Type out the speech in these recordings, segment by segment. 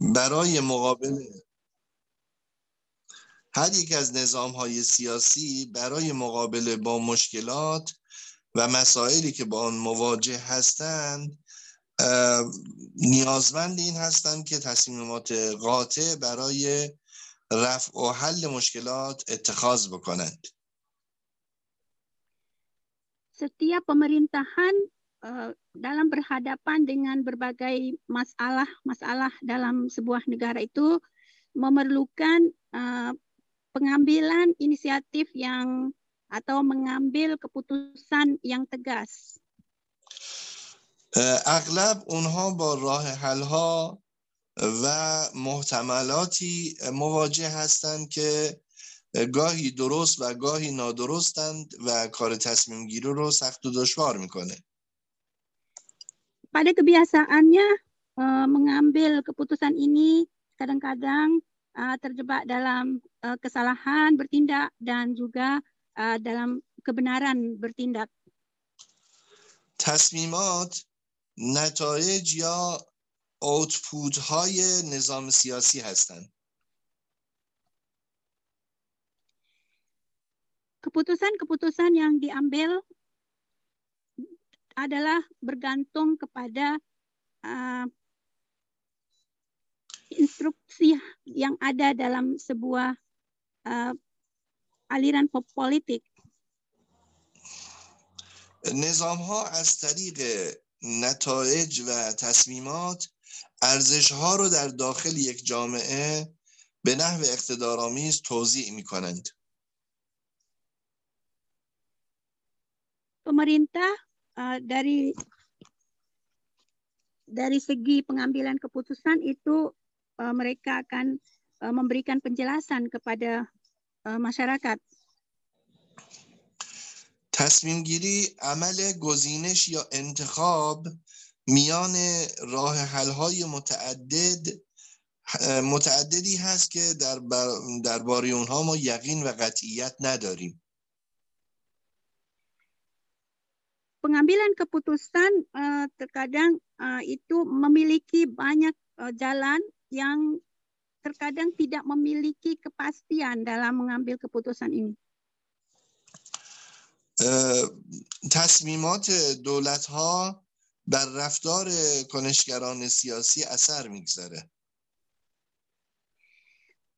برای مقابله هر یک از نظام های سیاسی برای مقابله با مشکلات و مسائلی که با آن مواجه هستند نیازمند این هستند که تصمیمات قاطع برای رفع و حل مشکلات اتخاذ بکنند. setiap pemerintahan dalam berhadapan dengan berbagai masalah-masalah dalam sebuah negara itu memerlukan uh, pengambilan inisiatif yang atau mengambil keputusan yang tegas. اغلب اونها با راه حل ها و محتملاتی مواجه هستند که گاهی درست و گاهی نادرستند و کار تصمیم گیری رو سخت و دشوار میکنه. Pada kebiasaannya mengambil keputusan ini kadang-kadang terjebak dalam kesalahan bertindak dan juga dalam kebenaran bertindak. تصمیمات نتایج یا اوتپوت های نظام سیاسی هستند. Keputusan-keputusan yang diambil adalah bergantung kepada uh, instruksi yang ada dalam sebuah uh, aliran politik. نظام ها از طریق نتایج و تصمیمات ارزش ها رو در داخل یک جامعه به نحو اقتدارآمیز توضیح می کنند. Pemerintah uh, dari dari segi pengambilan keputusan itu uh, mereka akan uh, memberikan penjelasan kepada uh, masyarakat. تصمیم گیری عمل گزینش یا انتخاب میان راه حل های متعدد متعددی هست که در درباره اونها ما یقین و قطعیت نداریم pengambilan keputusan uh, terkadang uh, itu memiliki banyak uh, jalan yang terkadang tidak memiliki kepastian dalam mengambil keputusan ini. تصمیمات دولت ها بر رفتار کنشگران سیاسی اثر میگذاره.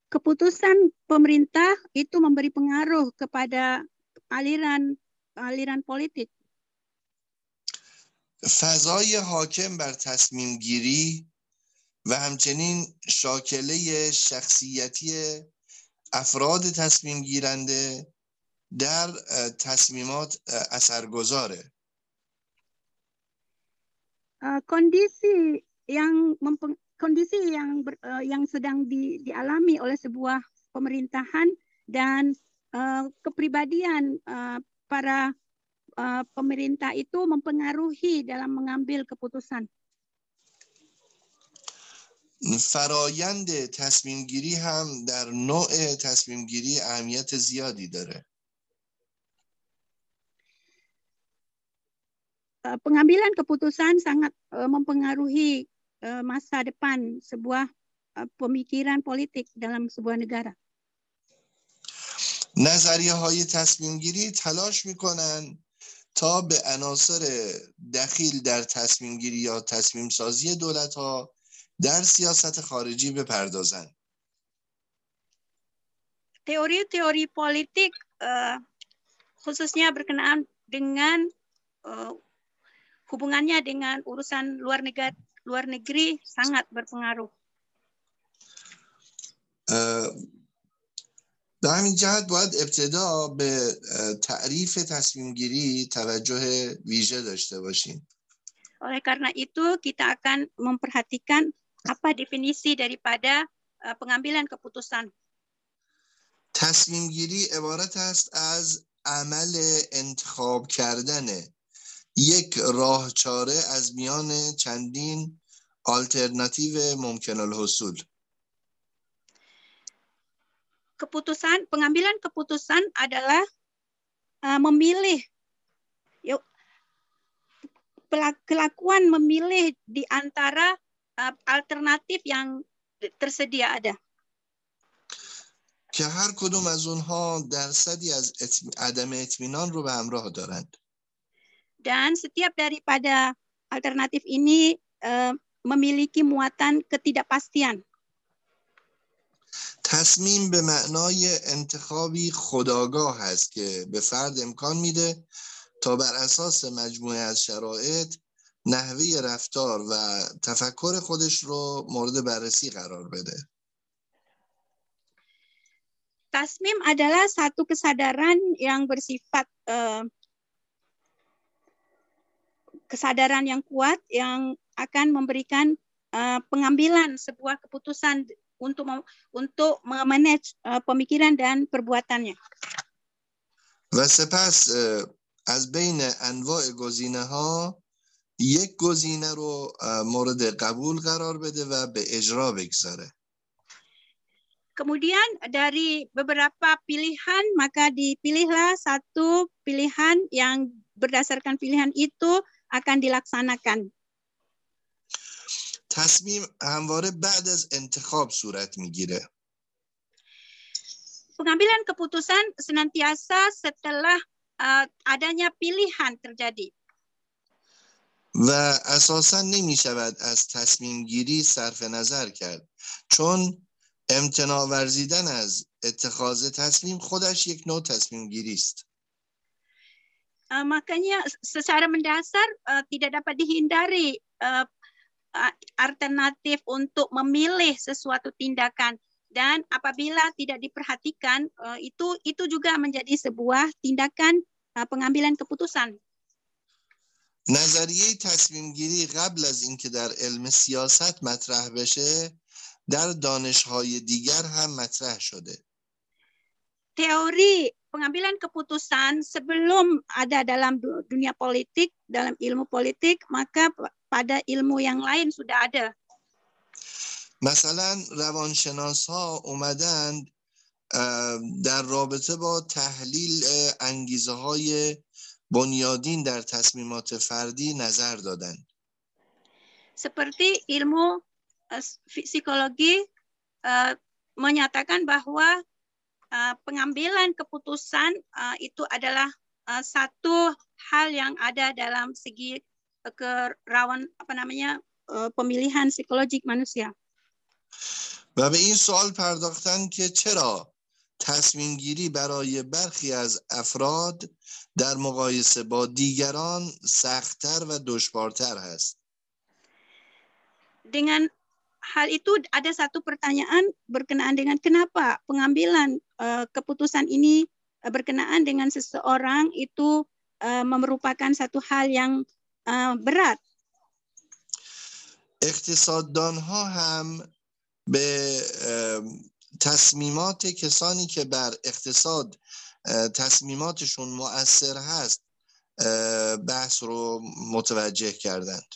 Keputusan pemerintah itu memberi pengaruh kepada aliran aliran politik. فضای حاکم بر تصمیم گیری و همچنین شاکله شخصیتی افراد تصمیم گیرنده در تصمیمات اثرگذاره kondisi yang kondisi yang ber, yang sedang di, dialami oleh sebuah pemerintahan dan uh, kepribadian uh, para uh, pemerintah itu mempengaruhi dalam mengambil keputusan. فرایند تصمیم گیری هم در نوع تصمیم گیری اهمیت زیادی داره. pengambilan keputusan sangat uh, mempengaruhi uh, masa depan sebuah uh, pemikiran politik dalam sebuah negara. نظریه های تصمیم گیری تلاش میکنن تا به عناصر دخیل در تصمیم گیری یا تصمیم سازی دولت ها در سیاست خارجی بپردازند. Teori-teori politik uh, khususnya berkenaan dengan uh, hubungannya dengan urusan luar negara luar negeri sangat berpengaruh. به همین جهت باید ابتدا به تعریف تصمیم گیری توجه ویژه داشته باشیم. Oleh karena itu kita akan memperhatikan apa definisi daripada pengambilan keputusan. تصمیم گیری عبارت است از عمل انتخاب کردن یک راه چاره از میان چندین آلترناتیو ممکن الحصول keputusan pengambilan keputusan adalah uh, memilih yuk kelakuan memilih di antara uh, alternatif yang tersedia ada. که هر کدوم از اونها درصدی از عدم اطمینان رو به همراه دارند. Dan setiap daripada alternatif ini uh, memiliki muatan ketidakpastian. تصمیم به معنای انتخابی خداگاه است که به فرد امکان میده تا بر اساس مجموعه از شرایط نحوه رفتار و تفکر خودش رو مورد بررسی قرار بده. تصمیم adalah satu kesadaran yang bersifat uh, kesadaran yang kuat yang akan memberikan uh, pengambilan sebuah keputusan untuk untuk memanage uh, pemikiran dan perbuatannya. و سپس از بین انواع گزینه ها یک گزینه رو مورد قبول قرار بده و به اجرا بگذاره Kemudian dari beberapa pilihan maka dipilihlah satu pilihan yang berdasarkan pilihan itu akan dilaksanakan. تصمیم همواره بعد از انتخاب صورت می‌گیره. Pengambilan keputusan senantiasa setelah uh, adanya pilihan terjadi. و اساسا نمی شود از تصمیم گیری صرف نظر کرد چون امتناع ورزیدن از اتخاذ تصمیم خودش یک نوع تصمیم گیری است. Uh, makanya secara mendasar uh, tidak dapat dihindari uh, alternatif untuk memilih sesuatu tindakan dan apabila tidak diperhatikan uh, itu itu juga menjadi sebuah tindakan uh, pengambilan keputusan. نظریه تصمیم گیری قبل از اینکه در علم سیاست مطرح بشه در دانشهای دیگر هم مطرح شده. Teori pengambilan keputusan sebelum ada dalam dunia politik, dalam ilmu politik, maka pada ilmu yang lain sudah ada. مثلا روانشناس ها اومدند در رابطه با تحلیل انگیزه های بنیادین در تصمیمات فردی نظر دادند. Seperti ilmu uh, psikologi uh, menyatakan bahwa uh, pengambilan keputusan uh, itu adalah uh, satu hal yang ada dalam segi uh, kerawan apa namanya uh, pemilihan psikologik manusia. و به این سوال پرداختن که چرا تصمیم گیری برای برخی از افراد در مقایسه با دیگران سختتر و دشوارتر هست. Dengan hal itu ada satu pertanyaan berkenaan dengan kenapa pengambilan uh, keputusan ini uh, berkenaan dengan seseorang itu uh, merupakan satu hal yang uh, berat. اقتصاددان ها هم به تصمیمات کسانی که بر اقتصاد تصمیماتشون مؤثر هست بحث رو متوجه کردند.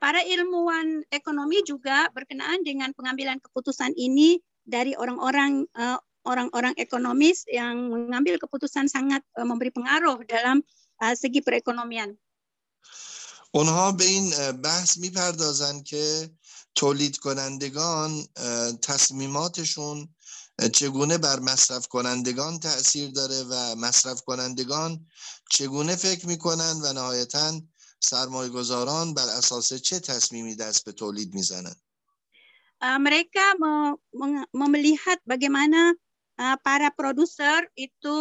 Para ilmuwan ekonomi juga berkenaan dengan pengambilan keputusan ini dari orang-orang uh, orang-orang ekonomis yang mengambil keputusan sangat uh, memberi pengaruh dalam uh, segi perekonomian. اونها به این بحث می‌پردازند که تولید کنندگان تصمیماتشون چگونه بر مصرف کنندگان تاثیر داره و مصرف کنندگان چگونه فکر می‌کنن و نهایتا سرمایه گذاران بر اساس چه تصمیمی دست به تولید می‌زنن mereka melihat bagaimana para produser itu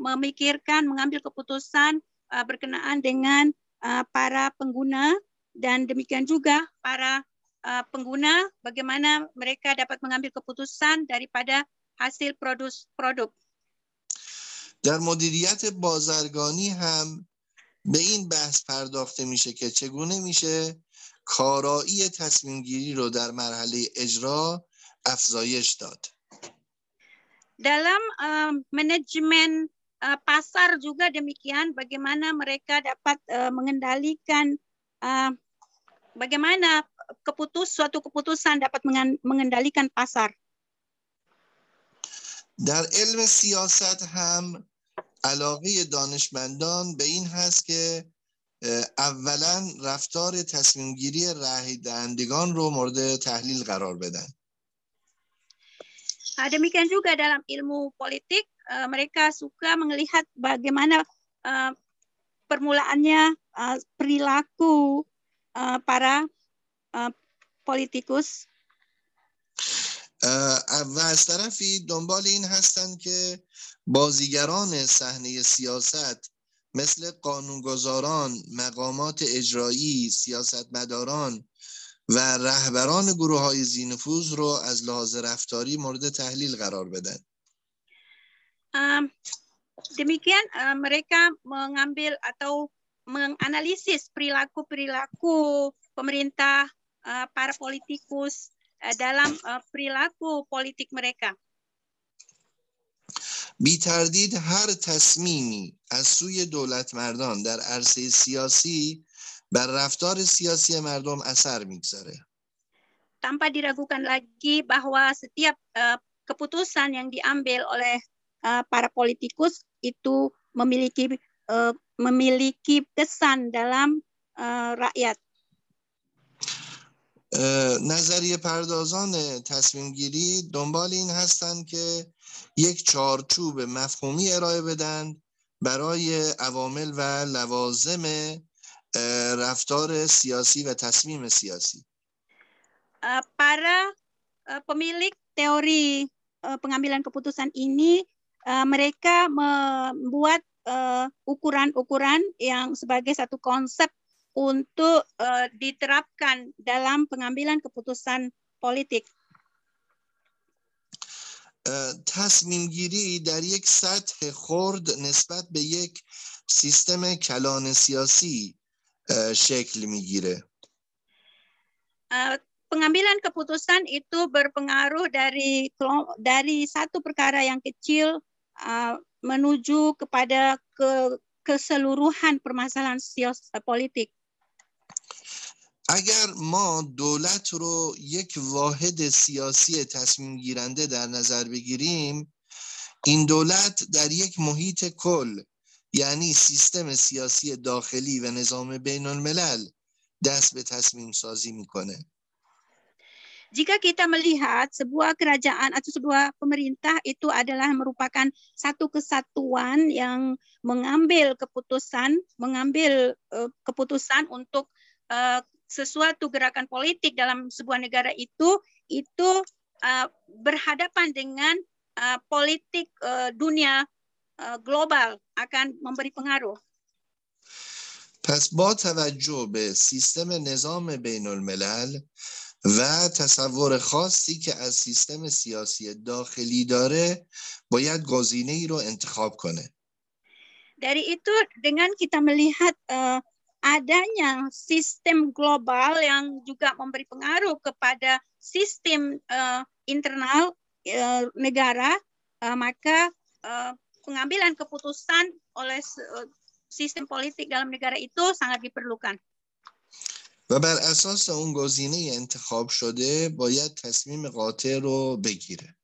memikirkan mengambil keputusan berkenaan dengan para pengguna dan demikian juga para pengguna bagaimana mereka dapat mengambil keputusan daripada hasil produs produk. در مدیریت بازرگانی هم به این بحث پرداخته میشه که چگونه میشه کارایی تصمیم گیری رو در مرحله اجرا افزایش داد. Dalam uh, manajemen uh, pasar juga demikian bagaimana mereka dapat uh, mengendalikan uh, bagaimana keputus suatu keputusan dapat mengendalikan pasar. در علم سیاست هم علاقه دانشمندان به این هست که اولا رفتار تصمیم گیری رای دهندگان رو مورد تحلیل قرار بدن demikian juga dalam ilmu politik mereka suka melihat bagaimana permulaannya perilaku para politikus و از طرفی دنبال این هستند که بازیگران صحنه سیاست مثل قانونگذاران، مقامات اجرایی، سیاستمداران و رهبران گروه های زینفوز رو از لحاظ رفتاری مورد تحلیل قرار بدن. Um, demikian uh, mereka mengambil atau menganalisis perilaku-perilaku pemerintah, uh, para politikus uh, dalam uh, perilaku politik mereka. بی تردید هر تصمیمی از سوی دولت مردان در عرصه سیاسی بر رفتار سیاسی مردم اثر میگذاره. Tanpa diragukan lagi bahwa setiap uh, keputusan yang diambil oleh uh, para politikus itu memiliki uh, memiliki kesan dalam uh, rakyat. نظریه پردازان تصمیم گیری دنبال این هستند که یک چارچوب مفهومی ارائه بدن برای عوامل و لوازم رفتار سیاسی و تصمیم سیاسی para pemilik teori pengambilan keputusan ini mereka membuat ukuran-ukuran yang sebagai satu konsep untuk diterapkan dalam pengambilan keputusan politik. تصمیم گیری در یک سطح خرد نسبت به یک سیستم کلان سیاسی شکل میگیره pengambilan keputusan itu berpengaruh dari dari satu perkara yang kecil uh, menuju kepada ke, keseluruhan permasalahan sios politik. اگر ما دولت رو یک واحد سیاسی تصمیم گیرنده در نظر بگیریم این دولت در یک محیط کل یعنی سیستم سیاسی داخلی و نظام بین الملل دست به تصمیم سازی می‌کنه Jika kita melihat sebuah kerajaan atau sebuah pemerintah itu adalah merupakan satu kesatuan yang mengambil keputusan, mengambil uh, keputusan untuk uh, sesuatu gerakan politik dalam sebuah negara itu itu uh, berhadapan dengan uh, politik uh, dunia uh, global akan memberi pengaruh. پس با توجه به سیستم نظام بین الملل و تصور خاصی که از سیستم سیاسی داخلی داره باید گزینه ای رو انتخاب کنه Dari itu dengan kita melihat uh, adanya sistem global yang juga memberi pengaruh kepada sistem uh, internal uh, negara, uh, maka uh, pengambilan keputusan oleh uh, sistem politik dalam negara itu sangat diperlukan. و بر اساس اون گزینه انتخاب شده باید تصمیم قاطع رو بگیره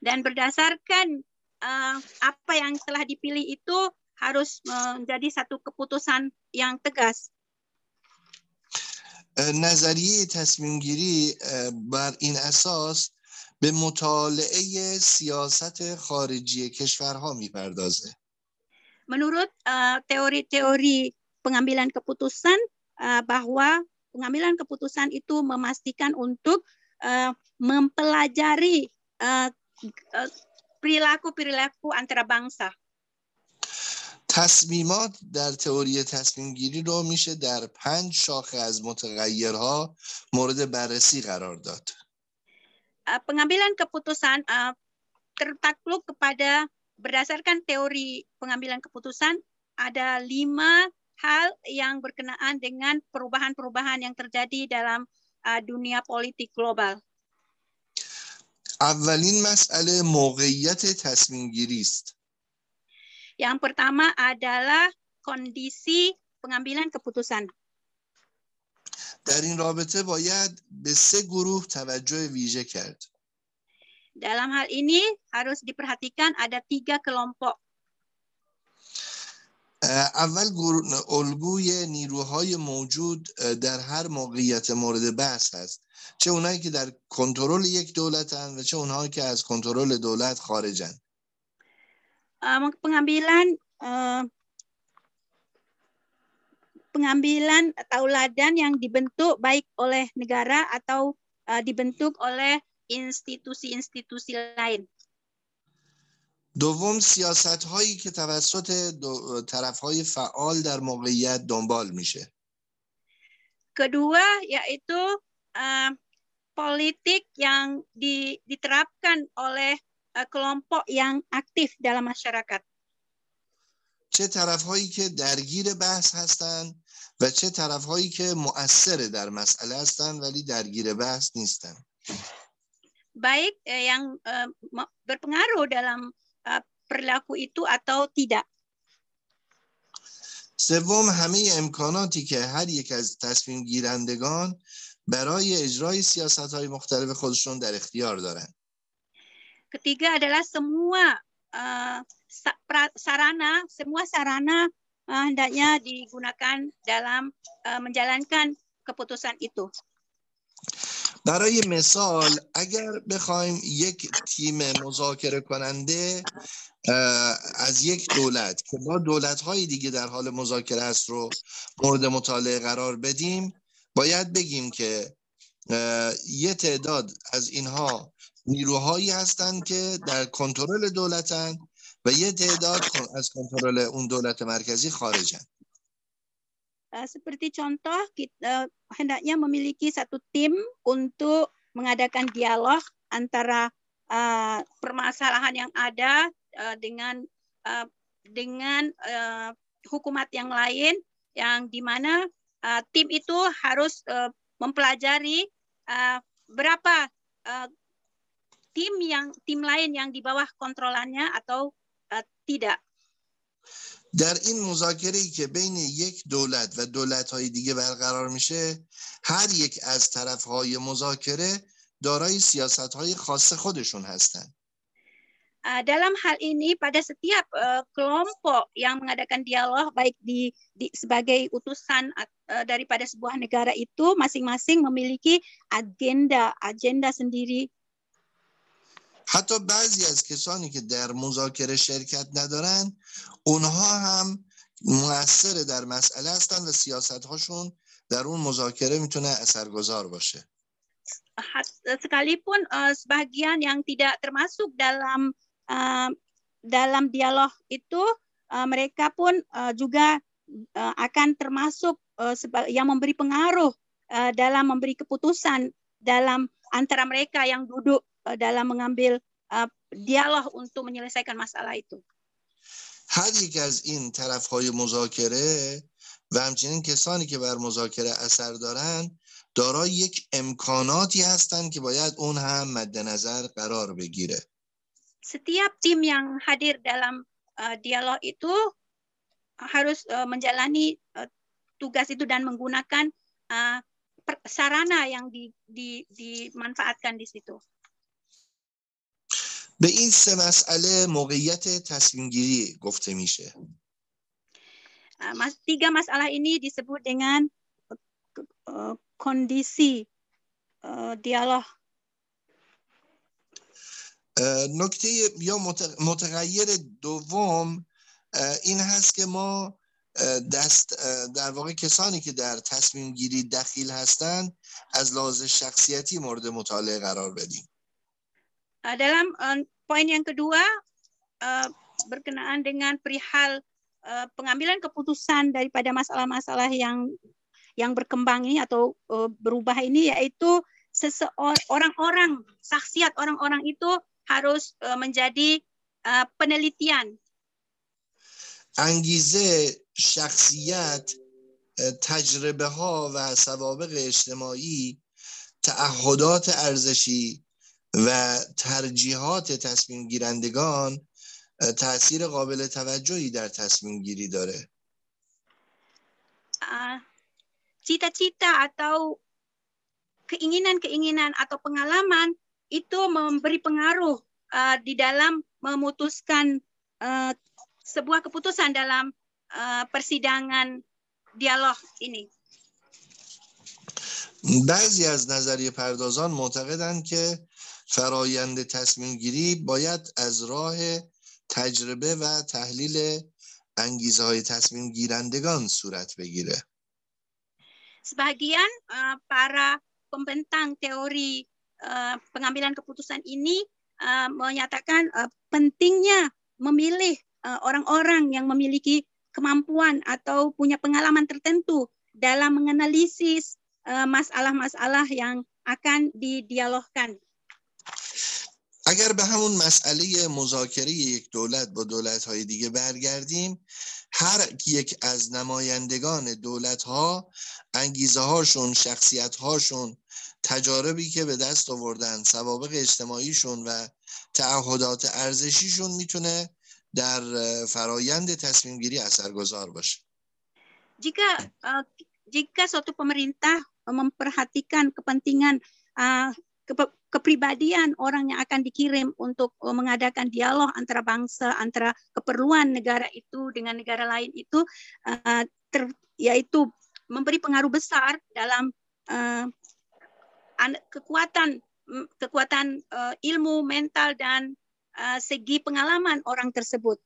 dan berdasarkan uh, apa yang telah dipilih itu harus menjadi satu keputusan yang tegas نظریه تصمیم گیری بر این اساس به مطالعه سیاست خارجی کشورها می‌پردازه. Menurut teori-teori uh, pengambilan keputusan, uh, bahwa pengambilan keputusan itu memastikan untuk uh, mempelajari perilaku-perilaku uh, antara bangsa. تصمیمات در تئوری تصمیم گیری رو میشه در پنج شاخه از متغیرها مورد بررسی قرار داد. pengambilan keputusan uh, tertakluk kepada berdasarkan teori pengambilan keputusan ada lima hal yang berkenaan dengan perubahan-perubahan yang terjadi dalam uh, dunia politik global. اولین مسئله موقعیت تصمیم گیری است. Yang pertama adalah kondisi pengambilan keputusan. در این رابطه باید به سه گروه توجه ویژه کرد. Dalam hal ini harus diperhatikan ada tiga kelompok اول الگوی نیروهای موجود در هر موقعیت مورد بحث هست چه اونایی که در کنترل یک دولتن و چه اونهایی که از کنترل دولت خارجن pengambilan pengambilan tauladan yang dibentuk baik oleh negara atau dibentuk oleh institusi-institusi lain. دوم سیاست هایی که توسط طرف های فعال در موقعیت دنبال میشه. Kedua yaitu uh, politik yang di, diterapkan oleh uh, kelompok yang aktif dalam masyarakat. چه طرف هایی که درگیر بحث هستند و چه طرف هایی که مؤثر در مسئله هستند ولی درگیر بحث نیستند. Baik eh, yang uh, berpengaruh dalam perilaku itu atau tidak. سوم همه امکاناتی که هر یک از تصمیم گیرندگان برای اجرای سیاست های مختلف خودشون در اختیار دارند. Ketiga adalah semua uh, sarana, semua sarana uh, hendaknya digunakan dalam uh, menjalankan keputusan itu. برای مثال اگر بخوایم یک تیم مذاکره کننده از یک دولت که با دولت های دیگه در حال مذاکره است رو مورد مطالعه قرار بدیم باید بگیم که یه تعداد از اینها نیروهایی هستند که در کنترل دولتن و یه تعداد از کنترل اون دولت مرکزی Eh, seperti contoh kita eh, hendaknya memiliki satu tim untuk mengadakan dialog antara uh, permasalahan yang ada uh, dengan uh, dengan uh, hukumat yang lain yang di mana uh, tim itu harus uh, mempelajari uh, berapa uh, tim yang tim lain yang di bawah kontrolannya atau uh, tidak. در این مذاکره ای که بین یک دولت و دولت های دیگه برقرار میشه هر یک از طرف های مذاکره دارای سیاست های خاص خودشون هستند. dalam hal ini pada setiap uh, kelompok yang mengadakan dialog baik di, di sebagai utusan uh, daripada sebuah negara itu masing-masing memiliki agenda agenda sendiri. حتی بعضی از کسانی که در مذاکره شرکت ندارن اونها هم موثر در مسئله هستند و سیاست هاشون در اون مذاکره میتونه اثرگذار باشه. sekalipun uh, sebagian yang tidak termasuk dalam uh, dalam dialog itu uh, mereka pun uh, juga uh, akan termasuk uh, yang memberi pengaruh uh, dalam memberi keputusan dalam antara mereka yang duduk uh, dalam mengambil uh, dialog untuk menyelesaikan masalah itu. هر یک از این طرف های مذاکره و همچنین کسانی که بر مذاکره اثر دارند دارای یک امکاناتی هستند که باید اون هم مد نظر قرار بگیره. setiap tim yang hadir dalam uh, dialog itu harus uh, menjalani uh, tugas itu dan menggunakan uh, sarana yang di, di, dimanfaatkan di situ. به این سه مسئله موقعیت تصمیم گیری گفته میشه. Tiga masalah ini disebut dengan kondisi dialog نکته یا متغیر دوم این هست که ما دست در واقع کسانی که در تصمیم گیری دخیل هستند از لحاظ شخصیتی مورد مطالعه قرار بدیم dalam poin yang kedua berkenaan dengan perihal pengambilan keputusan daripada masalah-masalah yang yang berkembang ini atau berubah ini yaitu seseorang orang-orang saksiat orang-orang itu harus uh, menjadi uh, penelitian. انگیزه شخصیت تجربه ها و سوابق اجتماعی تعهدات ارزشی و ترجیحات تصمیم گیرندگان تاثیر قابل توجهی در تصمیم گیری داره cita-cita atau keinginan-keinginan atau pengalaman itu memberi pengaruh uh, di dalam memutuskan uh, sebuah keputusan dalam uh, persidangan dialog ini. بعضی از نظریه پردازان معتقدند که فرایند تصمیم گیری باید از راه تجربه و تحلیل انگیزه های تصمیم گیرندگان صورت بگیره. Sebagian uh, para pembentang teori uh, pengambilan keputusan ini uh, menyatakan uh, pentingnya memilih orang-orang uh, yang memiliki kemampuan atau punya pengalaman tertentu dalam menganalisis masalah-masalah uh, yang akan didialogkan. اگر به همون مسئله مذاکره یک دولت با دولت های دیگه برگردیم هر یک از نمایندگان دولت ها انگیزه هاشون شخصیت هاشون تجاربی که به دست آوردن سوابق اجتماعیشون و تعهدات ارزشیشون می‌تونه در فرایند تصمیم گیری اثرگذار باشه. jika jika suatu pemerintah memperhatikan kepentingan kepribadian orang yang akan dikirim untuk uh, mengadakan dialog antara bangsa, antara keperluan negara itu dengan negara lain itu, uh, ter, yaitu memberi pengaruh besar dalam uh, kekuatan kekuatan uh, ilmu mental dan uh, segi pengalaman orang tersebut.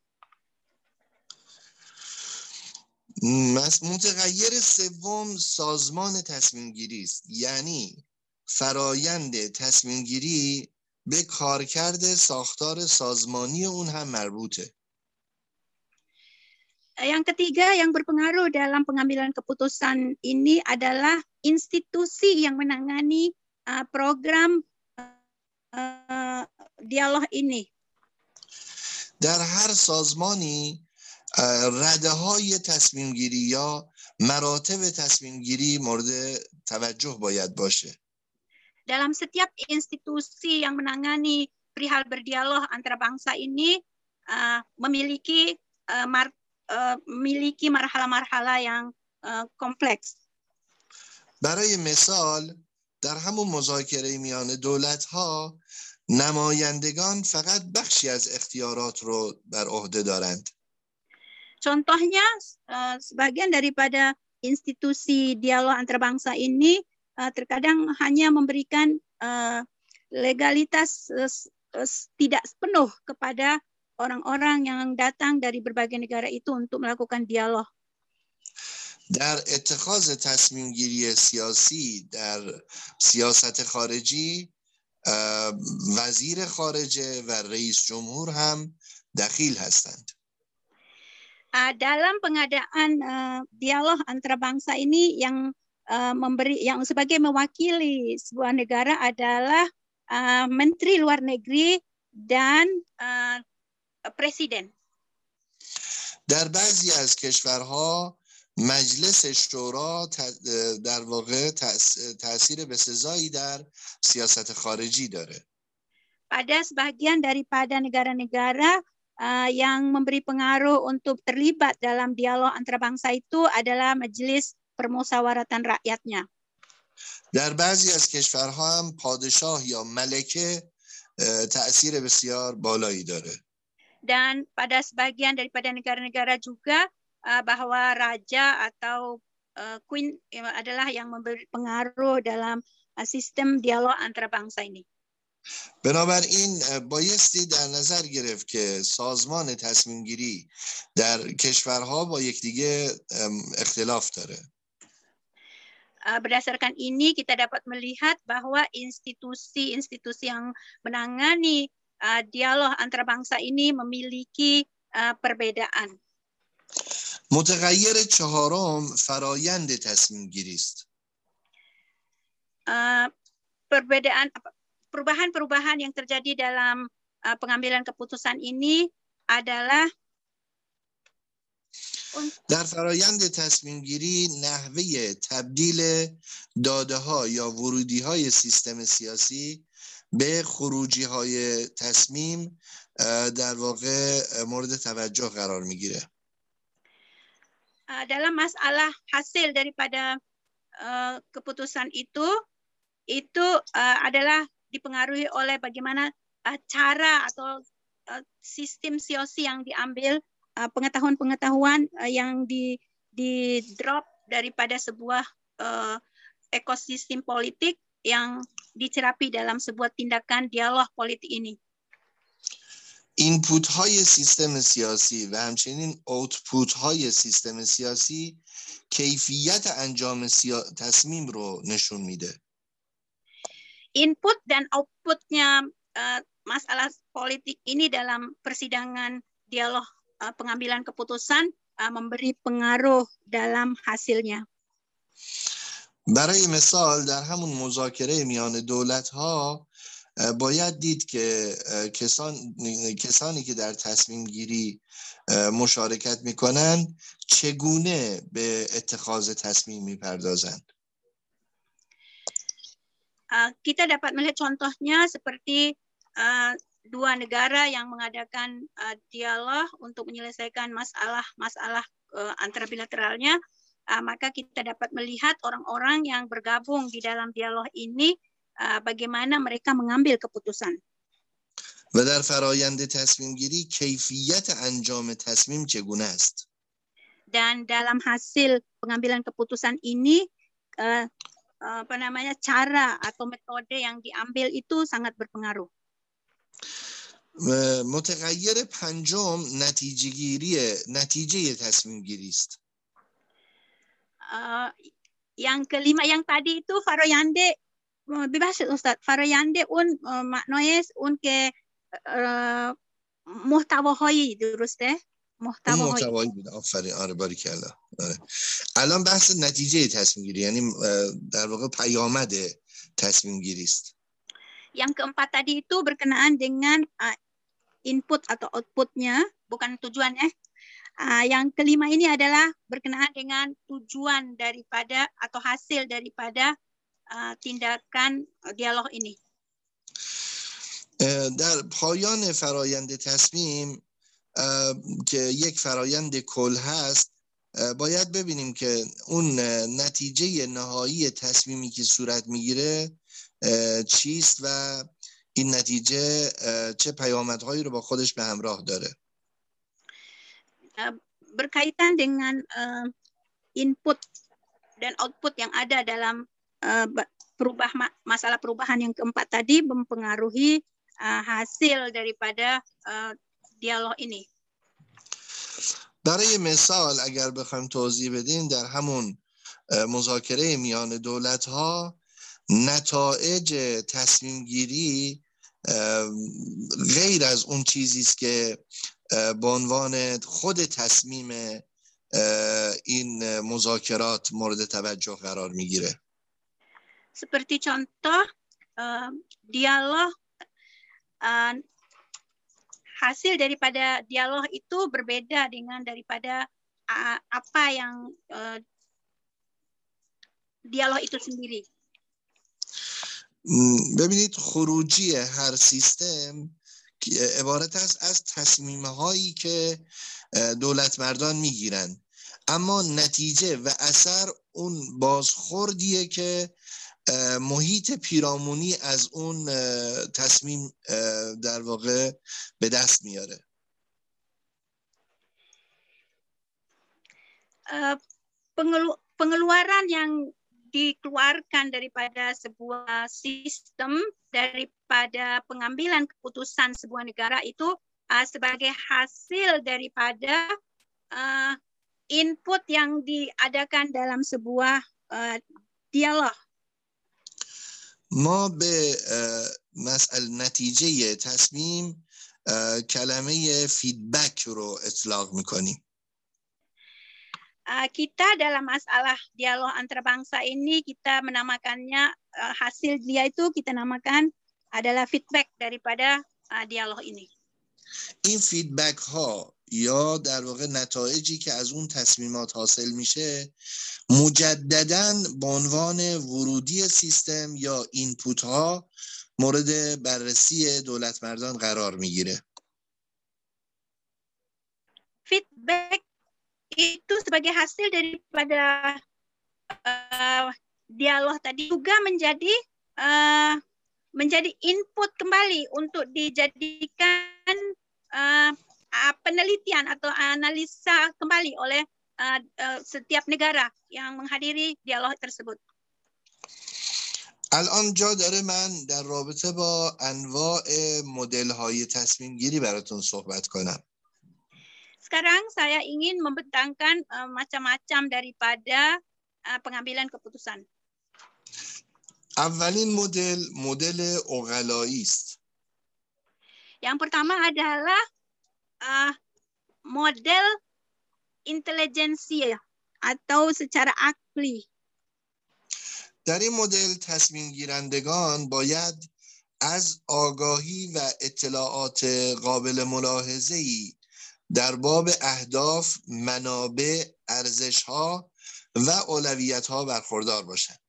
متغیر سوم سازمان تصمیم گیری است یعنی فرایند تصمیم گیری به کارکرد ساختار سازمانی اون هم مربوطه. Yang ketiga yang berpengaruh dalam pengambilan keputusan ini adalah institusi yang menangani uh, program uh, dialog ini. در هر سازمانی رده های تصمیم گیری یا مراتب تصمیم گیری مورد توجه باید باشه. dalam setiap institusi yang menangani perihal berdialog antara bangsa ini uh, memiliki uh, mar, uh, memiliki marhala-marhala yang uh, kompleks. برای مثال در همون مذاکره میان دولت ها نمایندگان فقط بخشی از اختیارات رو بر عهده دارند. Contohnya uh, sebagian daripada institusi dialog antar bangsa ini uh, terkadang hanya memberikan uh, legalitas uh, tidak penuh kepada orang-orang yang datang dari berbagai negara itu untuk melakukan dialog. در اتخاذ تصمیم گیری سیاسی در سیاست خارجی وزیر خارجه و رئیس جمهور هم دخیل هستند. dalam pengadaan uh, dialog antara bangsa ini yang uh, memberi yang sebagai mewakili sebuah negara adalah uh, menteri luar negeri dan uh, presiden. در بعضی از کشورها مجلس شورا در واقع تاثیر بسزایی در سیاست خارجی داره. Pada sebagian daripada negara-negara uh, yang memberi pengaruh untuk terlibat dalam dialog antara bangsa itu adalah majelis permusyawaratan rakyatnya. در بعضی از کشورها هم پادشاه یا ملکه تأثیر بسیار بالایی داره. Dan pada sebagian daripada negara-negara juga bahwa raja atau queen adalah yang memberi pengaruh dalam sistem dialog antara bangsa ini. بنابراین بایستی در نظر گرفت که سازمان تصمیم گیری در کشورها با یکدیگه اختلاف داره. Uh, berdasarkan ini kita dapat melihat bahwa institusi-institusi yang menangani uh, dialog antara bangsa ini memiliki uh, perbedaan. متغیر چهارم فرایند تصمیم گیری است. perbedaan perubahan-perubahan yang terjadi dalam uh, pengambilan keputusan ini adalah در فرایند تصمیم گیری نحوه تبدیل داده ها یا ورودی های سیستم سیاسی به خروجی های تصمیم در واقع مورد توجه قرار می‌گیره dalam masalah hasil daripada uh, keputusan itu itu uh, adalah dipengaruhi oleh bagaimana uh, cara atau uh, sistem siosi yang diambil uh, pengetahuan-pengetahuan uh, yang di di drop daripada sebuah uh, ekosistem politik yang dicerapi dalam sebuah tindakan dialog politik ini. اینپوت های سیستم سیاسی و همچنین اوتپوت های سیستم سیاسی کیفیت انجام سیا... تصمیم رو نشون میده input dan outputnya uh, masalah politik ini dalam persidangan dialog uh, pengambilan keputusan uh, memberi pengaruh dalam hasilnya. برای مثال در همون مذاکره میان دولت ها باید دید که کسان، کسانی که در تصمیم گیری مشارکت می‌کنند چگونه به اتخاذ تصمیم می‌پردازند kita dapat melihat contohnya seperti uh, dua negara yang mengadakan uh, dialog untuk menyelesaikan masalah-masalah uh, antara bilateralnya, uh, maka kita dapat melihat orang-orang yang bergabung di dalam dialog ini bagaimana mereka mengambil keputusan. و در فرایند تصمیم گیری کیفیت انجام تصمیم چگونه است؟ Dan dalam hasil pengambilan keputusan ini uh, apa namanya cara atau metode yang diambil itu sangat berpengaruh. متغیر پنجم نتیجه گیری نتیجه تصمیم گیری است. Yang kelima yang tadi itu Faroyande ببخشید استاد فراینده اون معنای اون که محتواهایی درسته؟ محتوایی بود. آفرین. آره باری کلا. آره. الان بحث نتیجه تصمیم گیری یعنی در واقع پیامد تصمیم گیری است. yang keempat tadi itu berkenaan dengan uh, input atau outputnya bukan tujuan ya uh, yang kelima ini adalah berkenaan dengan tujuan daripada atau hasil daripada tindakan دیالوگ ini در پایان فرایند تصمیم که یک فرایند کل هست باید ببینیم که اون نتیجه نهایی تصمیمی که صورت میگیره چیست و این نتیجه چه پیامدهایی رو با خودش به همراه داره berkaitan dengan uh, input dan output yang ada dalam uh, perubah masalah perubahan yang keempat tadi mempengaruhi uh, hasil daripada uh, dialog ini. برای مثال اگر بخوایم توضیح بدیم در همون مذاکره میان دولت ها نتایج تصمیم گیری غیر از اون چیزی است که به عنوان خود تصمیم این مذاکرات مورد توجه قرار می‌گیره Seperti contoh uh, dialog uh, hasil daripada dialog itu berbeda dengan daripada uh, apa yang uh, dialog itu sendiri. ببینید خروجی هر سیستم عبارت است از تصمیم هایی که دولت مردان می‌گیرند اما نتیجه و اثر اون بازخوردیه که محیط پیرامونی از اون تصمیم در واقع به دست میاره. pengeluaran yang dikeluarkan daripada sebuah sistem daripada pengambilan keputusan sebuah negara itu uh, sebagai hasil daripada uh, input yang diadakan dalam sebuah uh, dialog ما به مسئله نتیجه تصمیم کلمه فیدبک رو اطلاق میکنیم Eh, kita dalam masalah dialog antarbangsa ini kita menamakannya uh, hasil dia itu kita namakan adalah feedback daripada uh, dialog ini. این فیدبک ها یا در واقع نتایجی که از اون تصمیمات حاصل میشه مجددا به عنوان ورودی سیستم یا اینپوت ها مورد بررسی دولت مردان قرار می‌گیره فیدبک itu sebagai hasil daripada uh, dialog tadi juga menjadi uh, menjadi input kembali untuk dijadikan uh, uh, penelitian atau analisa kembali oleh uh, uh, setiap negara yang menghadiri dialog tersebut. الان جا داره من در رابطه با انواع مدل های تصمیم گیری براتون صحبت کنم sekarang saya ingin membentangkan uh, macam-macam daripada uh, pengambilan keputusan. اولین مدل مدل اغلایی است. Yang pertama adalah uh, model intelijensi atau secara akli. در این مدل تصمیم گیرندگان باید از آگاهی و اطلاعات قابل ملاحظه ای در باب اهداف، منابع، ارزش ها و اولویت ها برخوردار باشند.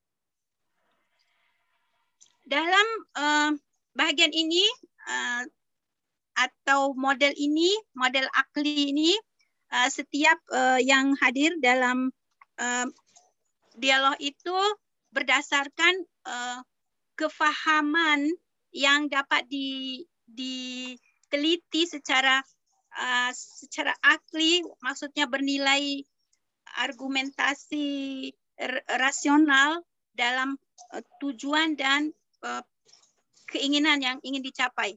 Dalam uh, bagian ini uh, atau model ini, model akli ini, uh, setiap uh, yang hadir dalam uh, dialog itu berdasarkan uh, kefahaman yang dapat di, diteliti secara uh, secara akli, maksudnya bernilai argumentasi rasional dalam uh, tujuan dan keinginan yang ingin dicapai.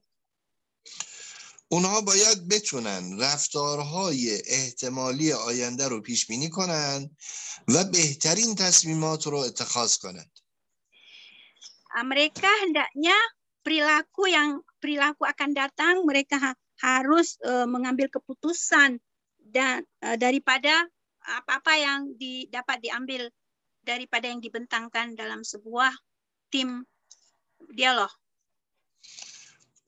اونها باید بتونن رفتارهای احتمالی آینده رو پیش بینی کنند و بهترین تصمیمات رو اتخاذ کنند. Mereka hendaknya perilaku yang perilaku akan datang mereka harus uh, mengambil keputusan dan uh, daripada apa-apa yang di, dapat diambil daripada yang dibentangkan dalam sebuah tim dialog.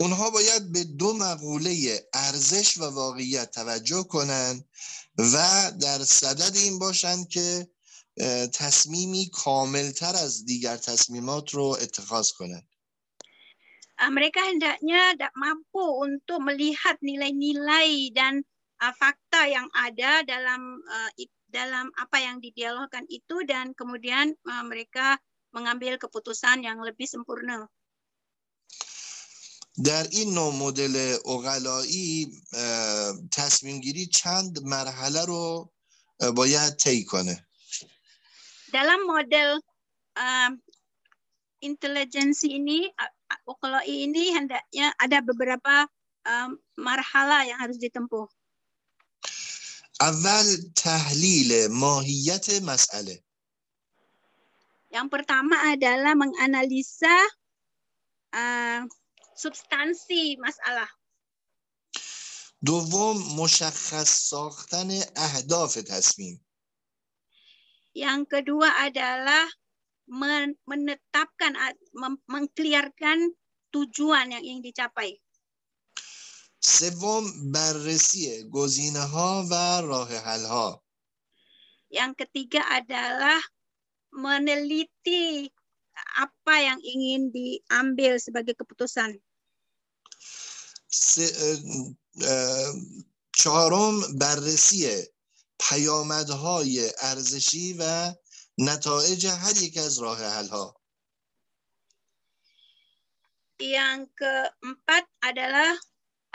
اونها باید به دو مقوله ارزش و واقعیت توجه کنند و در صدد این باشند که تصمیمی کاملتر از دیگر تصمیمات رو اتخاذ کنند. mereka hendaknya mampu untuk melihat nilai-nilai dan fakta yang ada dalam dalam apa yang didialogkan itu dan kemudian mereka mengambil keputusan yang lebih sempurna. در این نوع مدل اقلایی تصمیم گیری چند مرحله رو باید طی کنه dalam model uh, intelijensi ini uqlai ini hendaknya ada beberapa um, marhala yang harus ditempuh. اول تحلیل ماهیت مسئله Yang pertama adalah menganalisa uh, substansi masalah. دوم مشخص ساختن اهداف تصمیم Yang kedua adalah menetapkan mengkliarkan tujuan yang ingin dicapai. سوم بررسی گزینه ها و راه حل ها Yang ketiga adalah meneliti apa yang ingin diambil sebagai keputusan. چهارم بررسی پیامدهای ارزشی و نتایج هر یک از راه حل ها Yang keempat adalah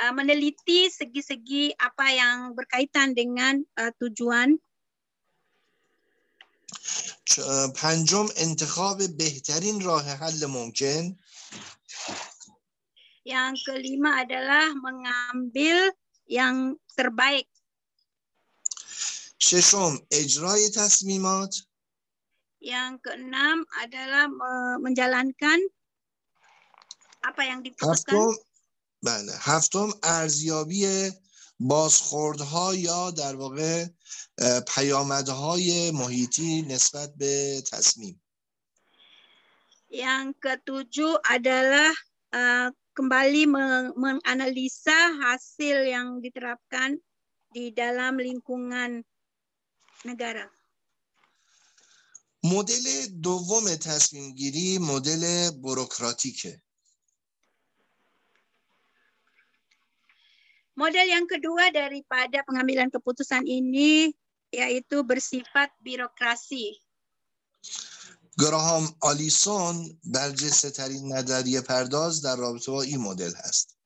uh, meneliti segi-segi apa yang berkaitan dengan uh, tujuan. پنجم انتخاب بهترین راه حل ممکن. Yang kelima adalah mengambil yang terbaik. ششم اجرای تصمیمات. Yang keenam adalah menjalankan apa yang diputuskan. هفتم بله هفتم ارزیابی بازخوردها یا در واقع پیامدهای محیطی نسبت به تصمیم Yang ketujuh adalah uh, kembali menganalisa hasil yang diterapkan di dalam lingkungan negara. مدل دوم تصمیم گیری مدل بروکراتیکه. Model yang kedua daripada pengambilan keputusan ini yaitu bersifat birokrasi. گراهام آلیسون برجسته ترین نظریه پرداز در رابطه با این مدل هست.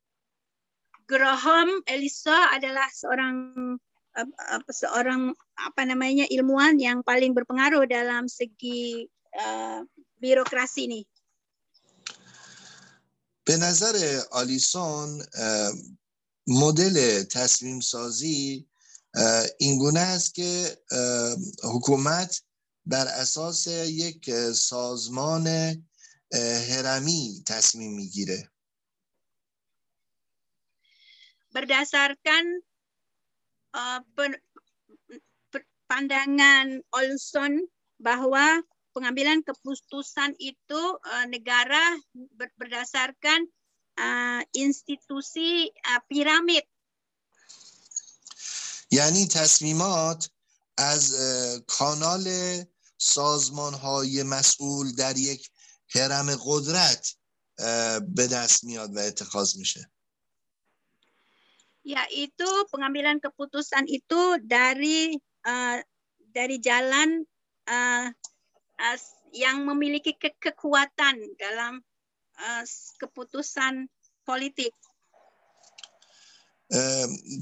Graham Elisa adalah seorang uh, seorang apa namanya ilmuwan yang paling berpengaruh dalam segi uh, birokrasi ini. به نظر آلیسون مدل تصمیم سازی اینگونه است که حکومت بر اساس یک سازمان هرمی تصمیم می‌گیره berdasarkan uh, pen, pandangan Olson bahwa pengambilan keputusan itu uh, negara ber, berdasarkan uh, institusi uh, piramid. یعنی تصمیمات از کانال سازمان های مسئول در یک هرم قدرت به دست میاد و اتخاذ میشه yaitu pengambilan keputusan itu dari uh, dari jalan uh, uh, yang memiliki ke kekuatan dalam uh, keputusan politik.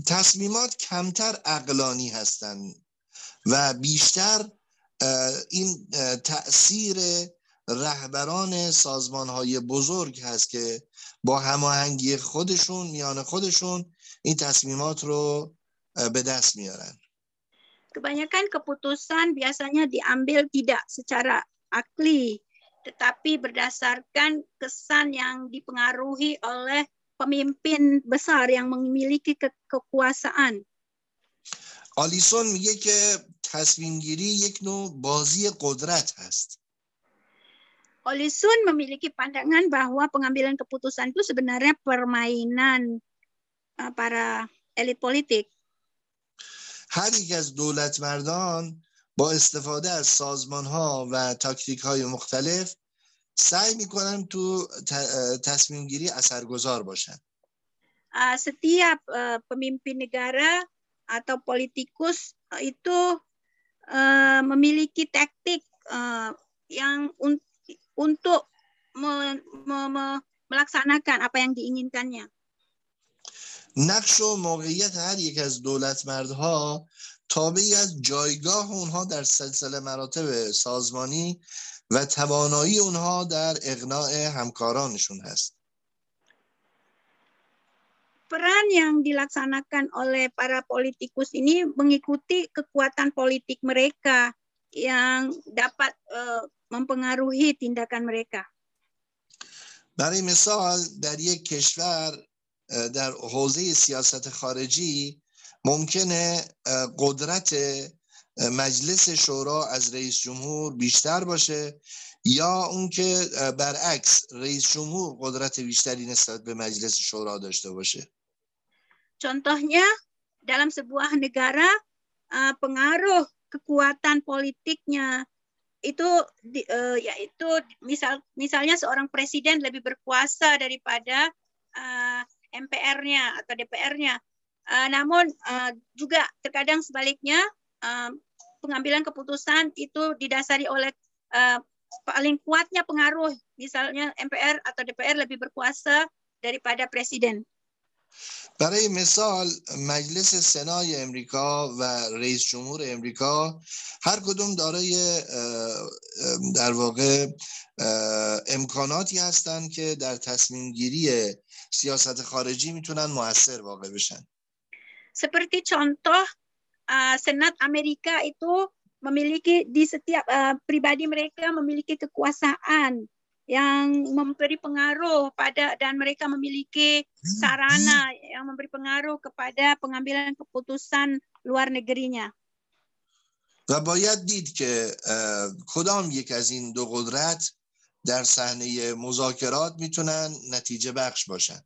تصمیمات کمتر اقلانی هستند و بیشتر این تاثیر رهبران سازمان های بزرگ هست که با هماهنگی خودشون میان خودشون این تصمیمات رو به دست میارن Kebanyakan keputusan biasanya diambil tidak secara akli, tetapi berdasarkan kesan yang dipengaruhi oleh pemimpin besar yang memiliki ke kekuasaan. آلیسون میگه که تصمیم گیری یک نوع بازی قدرت هست. Olisun memiliki pandangan bahwa pengambilan keputusan itu sebenarnya permainan uh, para elit politik. هر یک از دولت مردان با استفاده از سازمان ها و تاکتیک های مختلف سعی میکنن تو تصمیم گیری اثرگذار باشن. setiap uh, pemimpin negara atau politikus itu uh, memiliki taktik uh, yang un untuk me me me melaksanakan apa yang diinginkannya. نقش و موقعیت هر یک از دولتمردها تابعی از جایگاه اونها در سلسله مراتب سازمانی و توانایی اونها در اقناع همکارانشون هست. Peran yang dilaksanakan oleh para politikus ini mengikuti kekuatan politik mereka yang dapat uh, mempengaruhi tindakan mereka. برای مثال در یک کشور در حوزه سیاست خارجی ممکنه قدرت مجلس شورا از رئیس جمهور بیشتر باشه یا اون که برعکس رئیس جمهور قدرت بیشتری نسبت به مجلس شورا داشته باشه Contohnya dalam sebuah negara pengaruh kekuatan politiknya itu uh, yaitu misal misalnya seorang presiden lebih berkuasa daripada uh, MPR-nya atau DPR-nya. Uh, namun uh, juga terkadang sebaliknya uh, pengambilan keputusan itu didasari oleh uh, paling kuatnya pengaruh misalnya MPR atau DPR lebih berkuasa daripada presiden. برای مثال مجلس سنای امریکا و رئیس جمهور امریکا هر کدوم دارای در واقع امکاناتی هستند که در تصمیم گیری سیاست خارجی میتونن موثر واقع بشن Seperti contoh Senat Amerika itu memiliki di setiap pribadi mereka memiliki kekuasaan yang memberi pengaruh pada dan mereka memiliki sarana yang memberi pengaruh kepada pengambilan keputusan luar negerinya. و باید دید که کدام یک از این دو قدرت در صحنه مذاکرات می‌تونن نتیجه بخش باشن.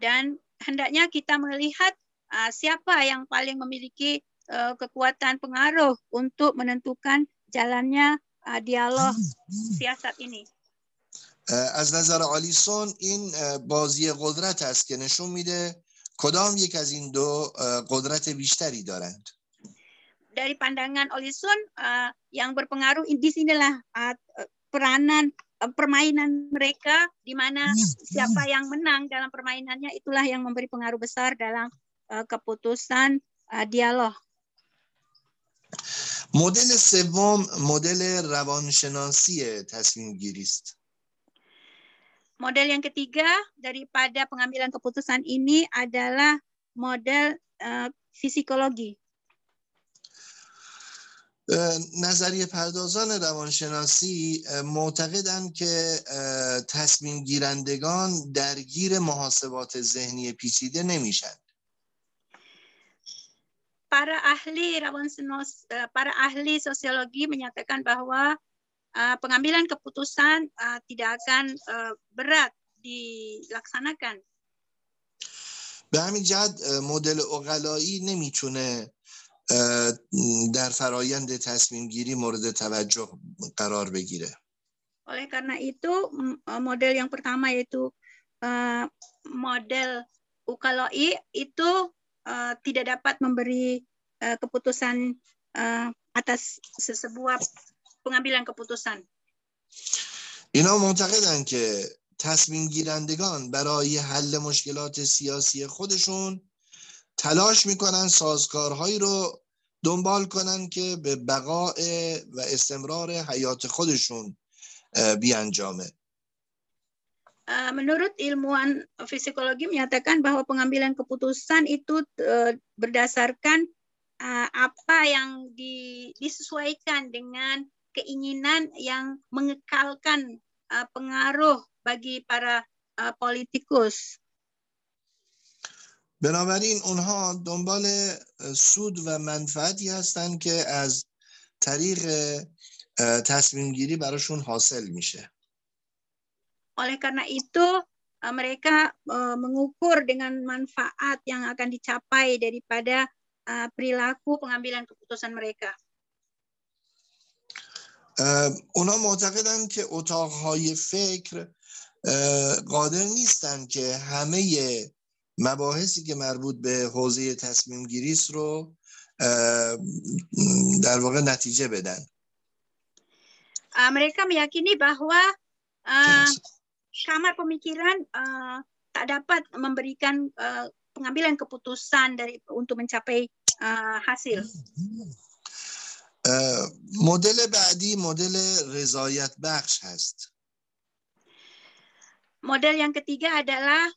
Dan hendaknya kita melihat uh, siapa yang paling memiliki uh, kekuatan pengaruh untuk menentukan jalannya uh, dialog siasat ini. از نظر آلیسون این بازی قدرت است که نشون میده کدام یک از این دو قدرت بیشتری دارند dari pandangan Olison uh, yang berpengaruh di sinilah uh, peranan permainan mereka di mana siapa yang menang dalam permainannya itulah yang memberi pengaruh besar dalam uh, keputusan uh, dialog. مدل سوم مدل روانشناسی تصمیم گیری است. Model yang ketiga daripada pengambilan keputusan ini adalah model uh, psikologi. نظریه پردازان روانشناسی معتقدند که تصمیم گیرندگان درگیر محاسبات ذهنی پیچیده نمیشن para ahli rawansenos para ahli sosiologi menyatakan bahwa uh, pengambilan keputusan uh, tidak akan uh, berat dilaksanakan. به همین جهت مدل اقلایی نمی‌تونه در فرایند تصمیم گیری مورد توجه قرار بگیره oleh karena itu model yang pertama yaitu model ukaloi itu tidak dapat memberi keputusan atas sebuah pengambilan keputusan. اینا معتقدن که تصمیم گیرندگان برای حل مشکلات سیاسی خودشون تلاش میکنن سازکارهایی رو دنبال کنن که به بقاء و استمرار حیات خودشون بیانجامه Menurut ilmuwan psikologi menyatakan bahwa pengambilan keputusan itu berdasarkan apa yang disesuaikan dengan keinginan yang mengekalkan pengaruh bagi para politikus. بنابراین اونها دنبال سود و منفعتی هستند که از طریق تصمیم گیری براشون حاصل میشه oleh karena itu mereka mengukur dengan manfaat yang akan dicapai daripada perilaku pengambilan keputusan mereka. اونا معتقدند که اتاقهای فکر قادر نیستند که همه مباحثی که مربوط به حوزه تصمیم گیریس رو در واقع نتیجه بدن. امریکا میاکینی بحوا کامر پمیکیران تا دپت ممبریکن پنگامیلن کپوتوسان داری اونتو منچاپی حاصل. مدل بعدی مدل رضایت بخش هست. مدل یعنی یا کتیگه ادالا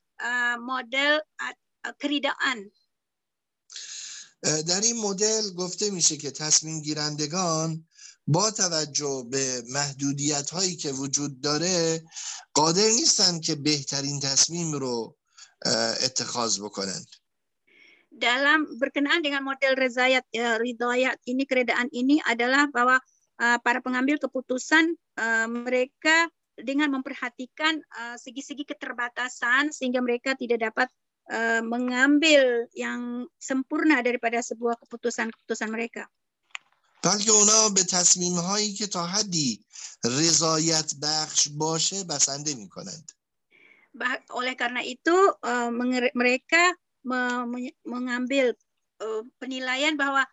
مدل کریدان در این مدل گفته میشه که تصمیم گیرندگان با توجه به محدودیت هایی که وجود داره قادر نیستن که بهترین تصمیم رو اتخاذ بکنند dalam berkenaan dengan model rezayat uh, ridayat ini keredaan ini adalah bahwa uh, para pengambil keputusan uh, mereka dengan memperhatikan uh, segi-segi uh, keterbatasan sehingga mereka tidak dapat uh, mengambil yang sempurna daripada sebuah keputusan-keputusan mereka. بلکه اونا به تصمیم هایی که تا حدی رضایت بخش باشه بسنده می کنند. Oleh karena itu uh, mereka mengambil uh, penilaian bahwa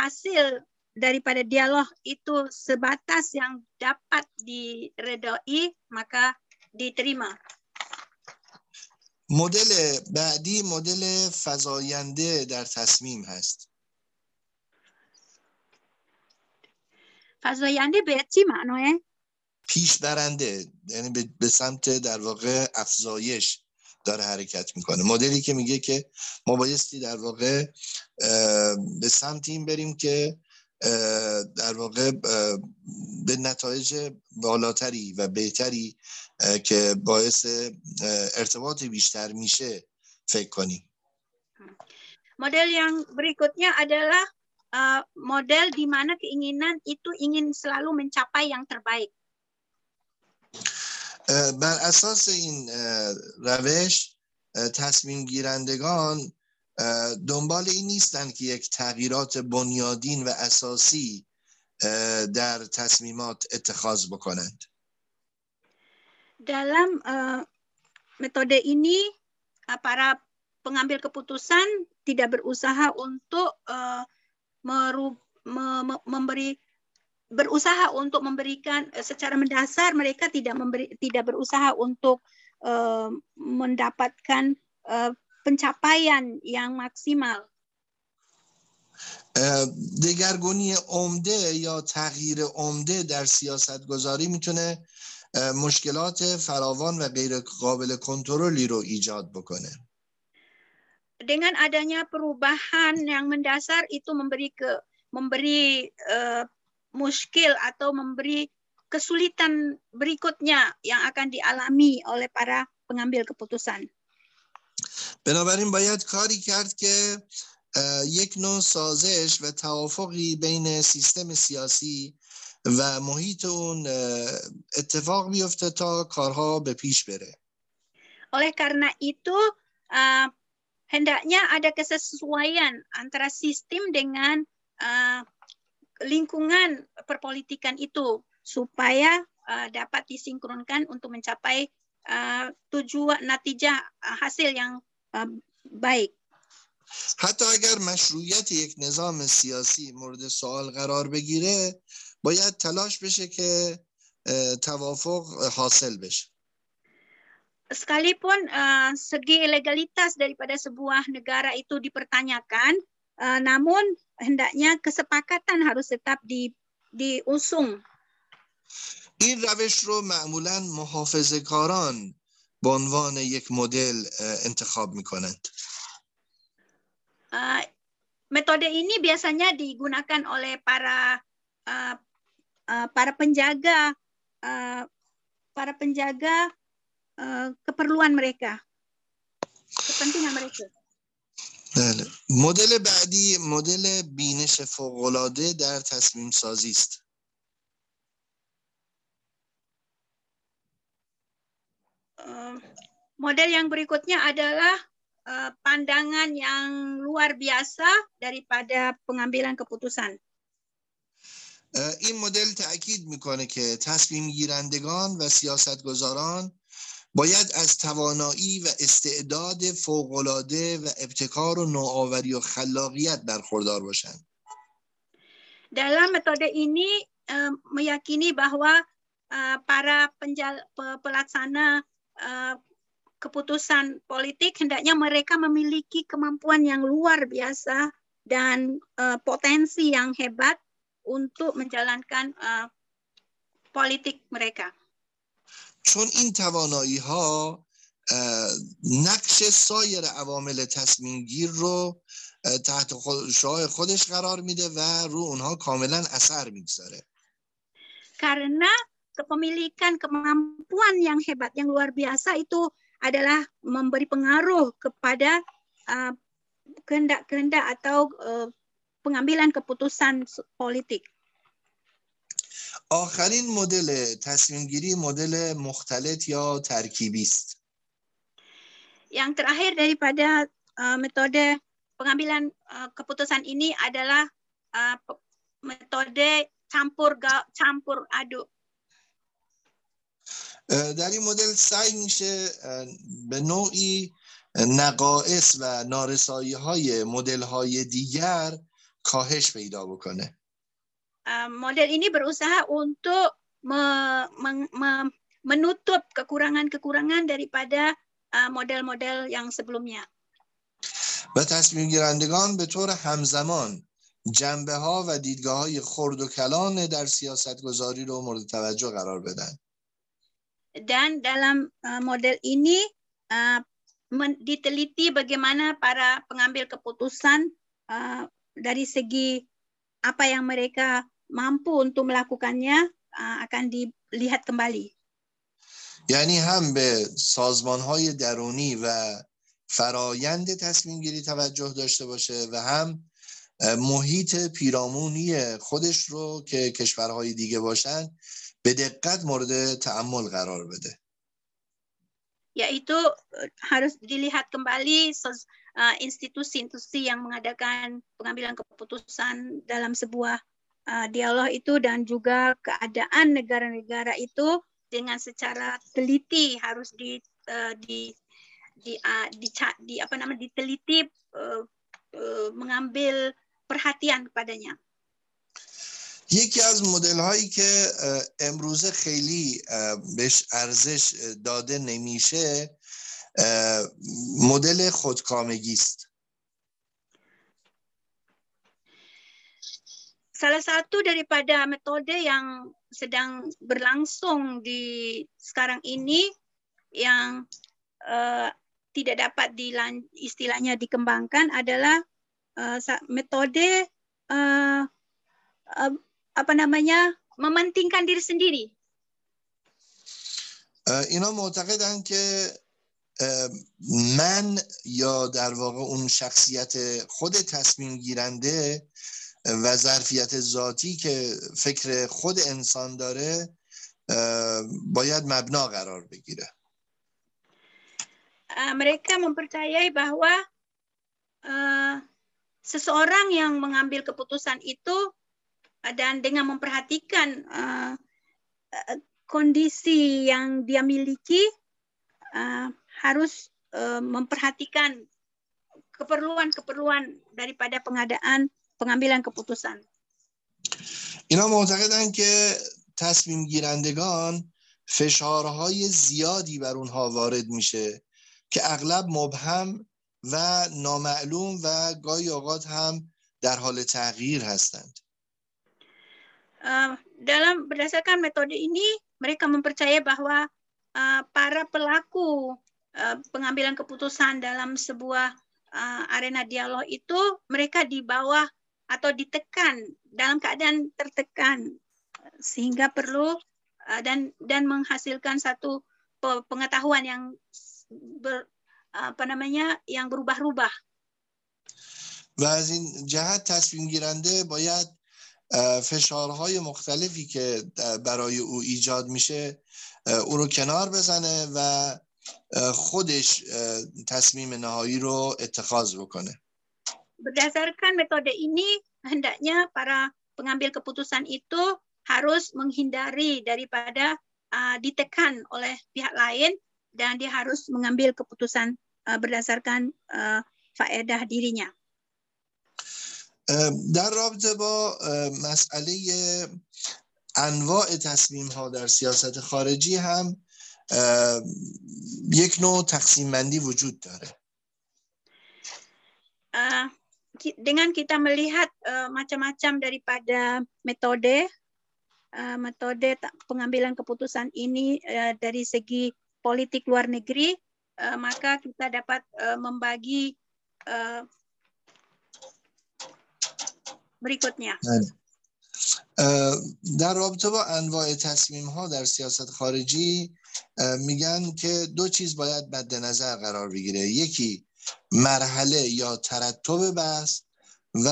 hasil daripada dialog itu sebatas yang dapat diredoi maka diterima. مدل بعدی مدل فزاینده در تصمیم هست. فزاینده به چی معناه؟ پیش برنده یعنی به سمت در واقع افزایش داره حرکت می‌کنه مدلی که میگه که ما بایستی در واقع به سمت این بریم که در واقع به نتایج بالاتری و بهتری که باعث ارتباط بیشتر میشه فکر کنیم Model yang berikutnya adalah uh, model di mana keinginan itu ingin selalu mencapai yang terbaik. بر اساس این روش تصمیم گیرندگان دنبال این نیستند که یک تغییرات بنیادین و اساسی در تصمیمات اتخاذ بکنند dalam uh, metode ini uh, para pengambil keputusan tidak berusaha untuk uh, meru, me, me, memberi berusaha untuk memberikan uh, secara mendasar mereka tidak memberi tidak berusaha untuk uh, mendapatkan uh, pencapaian yang maksimal. دگرگونی عمده یا تغییر عمده در سیاست گذاری میتونه مشکلات فراوان و غیر قابل کنترلی رو ایجاد بکنه. Dengan adanya perubahan yang mendasar itu memberi ke memberi uh, muskil atau memberi kesulitan berikutnya yang akan dialami oleh para pengambil keputusan. بنابراین باید کاری کرد که یک نوع سازش و توافقی بین سیستم سیاسی و محیط اون اتفاق بیفته تا کارها به پیش بره. Oleh karena itu uh, hendaknya ada kesesuaian antara sistem dengan uh, lingkungan perpolitikan itu supaya uh, dapat disinkronkan untuk mencapai uh, tujuan natijah uh, hasil yang uh, baik. حتی اگر مشروعیت یک نظام سیاسی مورد سوال قرار بگیره باید تلاش بشه که توافق حاصل بشه sekalipun uh, segi legalitas daripada sebuah negara itu dipertanyakan, uh, namun hendaknya kesepakatan harus tetap di, diusung. این روش رو معمولا محافظه کاران به عنوان یک مدل انتخاب می کنند. Uh, metode ini biasanya digunakan oleh para uh, uh, para penjaga uh, para penjaga uh, keperluan mereka, kepentingan mereka. بله. مدل بعدی مدل بینش فوق‌العاده در تصمیم سازی است. model yang berikutnya adalah uh, pandangan yang luar biasa daripada pengambilan keputusan. این مدل تاکید میکنه که تصمیم گیرندگان و سیاستگزاران باید از توانایی و استعداد فوق‌العاده و ابتکار و نوآوری و خلاقیت برخوردار باشند. Dalam metode ini uh, meyakini bahwa uh, para penjal, pelaksana uh, keputusan politik hendaknya mereka memiliki kemampuan yang luar biasa dan uh, potensi yang hebat untuk menjalankan uh, politik mereka. چون این توانایی ها نقش سایر عوامل تصمیم گیر رو تحت شاه خودش قرار میده و رو اونها کاملا اثر میگذاره karena kepemilikan kemampuan yang hebat yang luar biasa itu adalah memberi pengaruh kepada kehendak-kehendak uh, atau uh, pengambilan keputusan politik. آخرین مدل تصمیم گیری مدل مختلط یا ترکیبی است. Yang terakhir daripada uh, metode pengambilan uh, keputusan ini adalah uh, metode campur campur aduk. در این مدل سعی میشه به نوعی نقائص و نارسایی های مدل های دیگر کاهش پیدا بکنه. model ini berusaha untuk me, me, me, menutup kekurangan-kekurangan daripada model-model yang sebelumnya. و تصمیم گیرندگان به طور همزمان جنبه ها و دیدگاه های خرد و کلان در سیاست گذاری رو مورد توجه قرار بدن. Dan dalam model ini diteliti bagaimana para pengambil keputusan dari segi apa yang mereka mampu untuk melakukannya akan dilihat kembali. یعنی هم به سازمان های درونی و فرایند تصمیم گیری توجه داشته باشه و هم محیط پیرامونی خودش رو که کشورهای دیگه باشن به دقت مورد تعمل قرار بده. Yaitu harus dilihat kembali institusi-institusi yang mengadakan pengambilan keputusan dalam sebuah uh, dialog itu dan juga keadaan negara-negara itu dengan secara teliti harus di uh, di di, uh, di, di apa namanya diteliti uh, uh, mengambil perhatian kepadanya. یکی از مدل هایی که امروزه خیلی بهش ارزش داده نمیشه model خودکامگی است Salah satu daripada metode yang sedang berlangsung di sekarang ini yang uh, tidak dapat dilan, istilahnya dikembangkan adalah uh, metode uh, uh, apa namanya mementingkan diri sendiri. Uh, اینا معتقدن که من یا در واقع اون شخصیت خود تصمیم گیرنده و ظرفیت ذاتی که فکر خود انسان داره باید مبنا قرار بگیره mereka mempercayai bahwa uh, seseorang yang mengambil keputusan itu dan dengan memperhatikan uh, kondisi yang dia miliki uh, harus uh, memperhatikan keperluan-keperluan daripada pengadaan pengambilan keputusan. اینا معتقدن که تصمیم گیرندگان فشارهای زیادی بر اونها وارد میشه که اغلب مبهم و نامعلوم و گاهی اوقات هم در حال تغییر هستند. Uh, dalam berdasarkan metode ini mereka mempercayai bahwa uh, para pelaku uh, pengambilan keputusan dalam sebuah uh, arena dialog itu mereka di bawah atau ditekan dalam keadaan tertekan sehingga perlu uh, dan dan menghasilkan satu pengetahuan yang ber, apa namanya yang berubah-ubah. و از این جهت تصمیم گیرنده باید فشارهای مختلفی که برای او ایجاد میشه او رو کنار بزنه و خودش تصمیم نهایی رو اتخاذ بکنه berdasarkan metode ini hendaknya para pengambil keputusan itu harus menghindari daripada uh, ditekan oleh pihak lain dan dia harus mengambil keputusan uh, berdasarkan uh, faedah dirinya. در رابطه با مسئله انواع تصمیم ها در سیاست خارجی هم یک نوع تقسیم بندی وجود داره. dengan kita melihat uh, macam-macam daripada metode uh, metode pengambilan keputusan ini uh, dari segi politik luar negeri uh, maka kita dapat uh, membagi uh, berikutnya. در رابطه با انواع تصمیم ها در سیاست خارجی میگن که دو چیز باید مد نظر قرار بگیره. یکی مرحله یا ترتب بحث و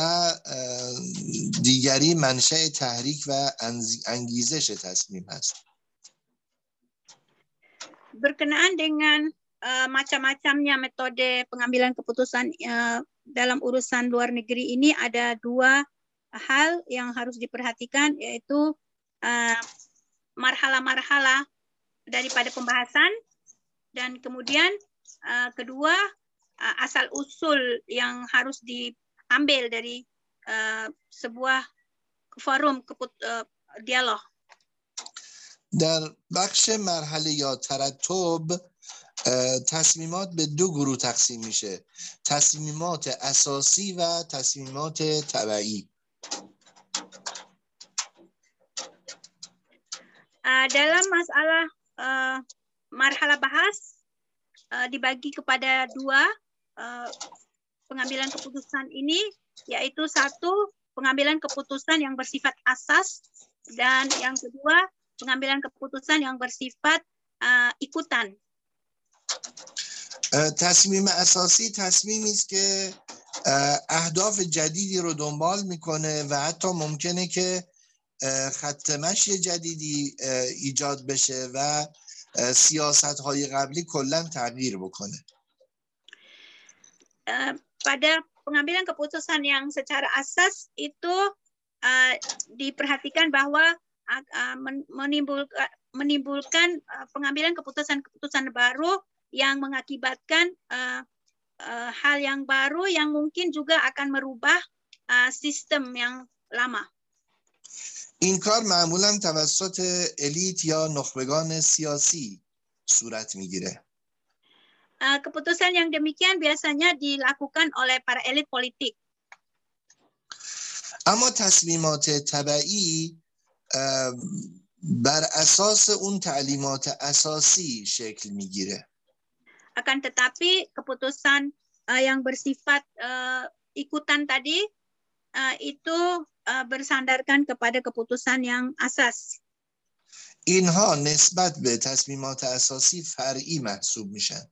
دیگری منشأ تحریک و انگیزش تصمیم هست berkenaan dengan uh, macam-macamnya metode pengambilan keputusan uh, dalam urusan luar negeri ini ada dua hal yang harus diperhatikan yaitu uh, marhala-marhala daripada pembahasan dan kemudian uh, kedua uh, asal usul yang harus diambil dari uh, sebuah forum keput, uh, dialog. در بخش مرحله یا ترتب تصمیمات به دو گروه تقسیم میشه تصمیمات اساسی و تصمیمات تبعی uh, dalam masalah uh, marhala bahas uh, dibagi kepada dua uh, pengambilan keputusan ini yaitu satu pengambilan keputusan yang bersifat asas dan yang kedua pengambilan keputusan yang bersifat uh, ikutan. تصمیم اساسی تصمیمی است که اهداف جدیدی رو دنبال می‌کنه و حتی ممکنه که خط مشی جدیدی ایجاد بشه و سیاست های قبلی کلا تغییر بکنه pada pengambilan keputusan yang secara asas itu uh, diperhatikan bahwa uh, menimbulkan, menimbulkan uh, pengambilan keputusan-keputusan baru yang mengakibatkan uh, uh, hal yang baru yang mungkin juga akan merubah uh, sistem yang lama. این کار معمولا توسط الیت یا نخبگان سیاسی صورت میگیره keputusan yang demikian biasanya dilakukan oleh para elit politik. اما تصمیمات تبعی بر اساس اون تعلیمات اساسی شکل میگیره. Akan tetapi keputusan uh, yang bersifat uh, ikutan tadi uh, itu uh, bersandarkan kepada keputusan yang asas. اینها نسبت به تصمیمات اساسی فرعی محسوب میشن.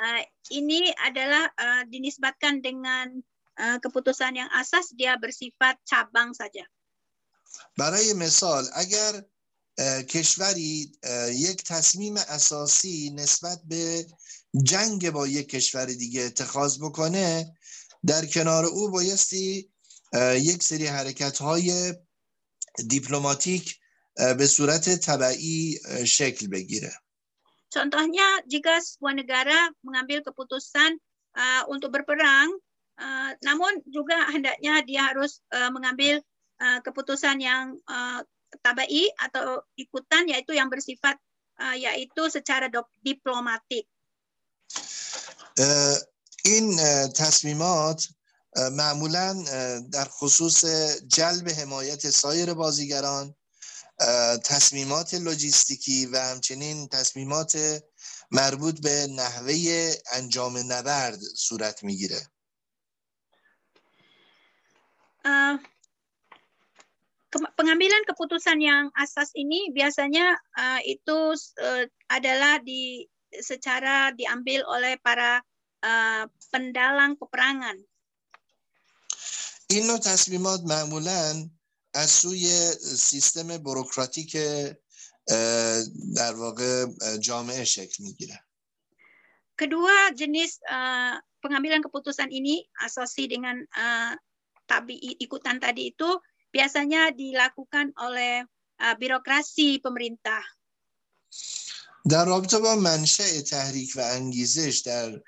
Uh, ini adalah uh, dinisbatkan dengan uh, keputusan yang asas dia bersifat cabang saja. برای مثال اگر کشوری یک تصمیم اساسی نسبت به جنگ با یک کشور دیگه اتخاذ بکنه در کنار او بایستی یک سری حرکت های دیپلماتیک به صورت طبعی شکل بگیره Contohnya jika sebuah negara mengambil keputusan uh, untuk berperang, uh, namun juga hendaknya dia harus uh, mengambil uh, keputusan yang uh, tabai atau ikutan yaitu yang bersifat uh, yaitu secara diplomatik. Uh, این تصمیمات معمولا در خصوص جلب حمایت سایر بازیگران تصمیمات لوجستیکی و همچنین تصمیمات مربوط به نحوه انجام نبرد صورت می‌گیره uh, pengambilan keputusan yang asas ini biasanya uh, itu uh, adalah di secara diambil oleh para uh, pendalang peperangan. این نوع تصمیمات معمولا از سوی سیستم بروکراتیک در واقع جامعه شکل میگیره Kedua jenis uh, pengambilan keputusan ini asasi dengan uh, tabi ikutan tadi itu biasanya dilakukan oleh uh, birokrasi pemerintah. در رابطه با منشأ تحریک و انگیزش در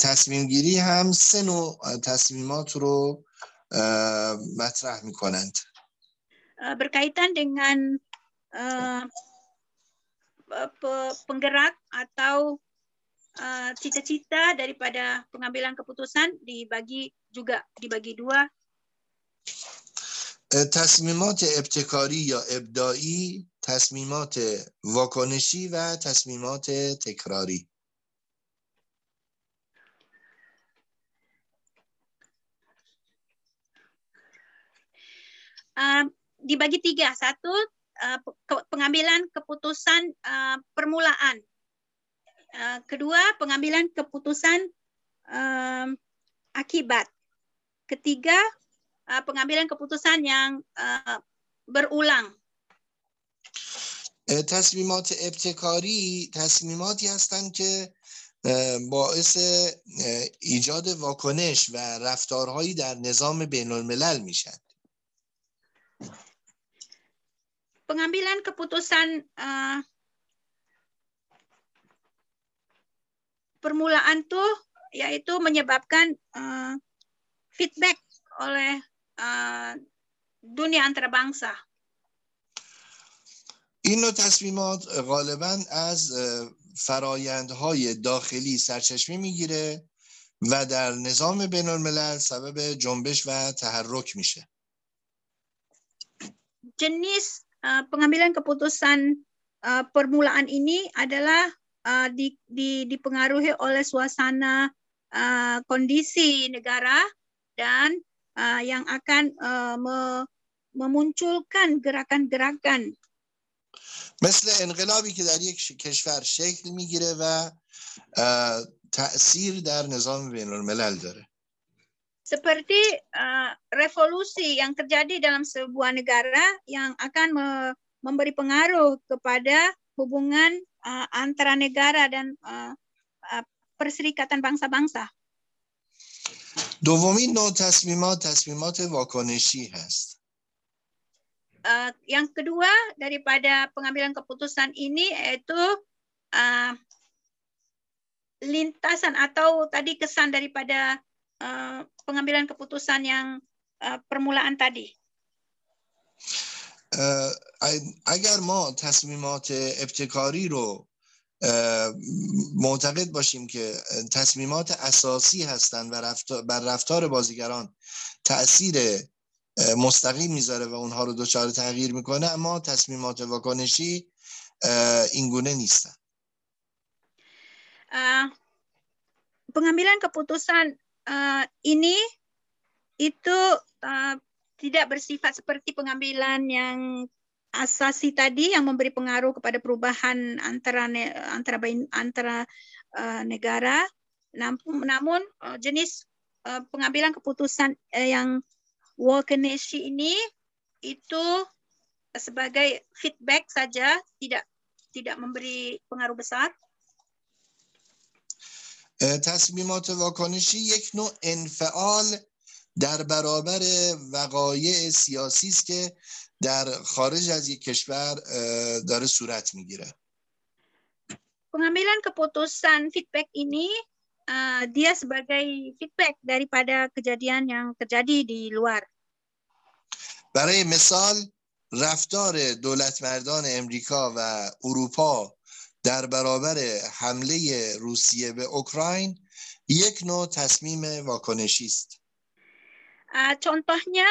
تصمیم گیری هم سه نوع تصمیمات رو مطرح می کنند. uh, berkaitan dengan uh, penggerak atau cita-cita uh, daripada pengambilan keputusan dibagi juga dibagi dua. تصمیمات ابتکاری یا ابداعی، تصمیمات واکنشی و تصمیمات تکراری. Um, dibagi tiga. Satu, uh, pengambilan keputusan uh, permulaan. Uh, kedua, pengambilan keputusan uh, akibat. Ketiga, uh, pengambilan keputusan yang uh, berulang. تصمیمات ابتکاری تصمیماتی هستند که باعث ایجاد واکنش و رفتارهایی در نظام بین الملل میشن pengambilan keputusan uh, permulaan tuh yaitu menyebabkan uh, feedback oleh uh, dunia antarabangsa. این نوع تصمیمات غالبا از فرایندهای داخلی سرچشمه می‌گیره و در نظام بین الملل سبب جنبش و تحرک میشه. Jenis uh, pengambilan keputusan uh, permulaan ini adalah uh, di, di, dipengaruhi oleh suasana uh, kondisi negara dan uh, yang akan uh, me, memunculkan gerakan-gerakan مثل انقلابی که در یک کشور شکل میگیره و تأثیر در نظام بین الملل داره seperti uh, revolusi yang terjadi dalam sebuah negara yang akan me memberi pengaruh kepada hubungan uh, antara negara dan uh, uh, perserikatan bangsa-bangsa. دومین نوع تصمیمات تصمیمات واکنشی هست. Uh, yang kedua daripada pengambilan keputusan ini yaitu uh, lintasan atau tadi kesan daripada uh, pengambilan keputusan yang uh, permulaan tadi. اگر ما تصمیمات ابتکاری رو معتقد باشیم که تصمیمات اساسی هستند و بر رفتار بازیگران تاثیر مستقیم می‌ذاره و اونها رو دچار تغییر می‌کنه اما تصمیمات واکنشی اینگونه نیستن pengambilan keputusan uh, ini itu uh, tidak bersifat seperti pengambilan yang asasi tadi yang memberi pengaruh kepada perubahan antara ne, antara antara uh, negara namun, namun uh, jenis uh, pengambilan keputusan uh, yang Walkeneshi ini itu sebagai feedback saja tidak tidak memberi pengaruh besar تصمیمات واکنشی یک نوع انفعال در برابر وقایع سیاسی است که در خارج از یک کشور داره صورت می‌گیره pengambilan keputusan feedback ini uh, dia sebagai feedback daripada kejadian yang terjadi di luar. برای مثال رفتار دولت مردان امریکا و اروپا در برابر حمله روسیه به اوکراین یک نوع تصمیم واکنشی است. contohnya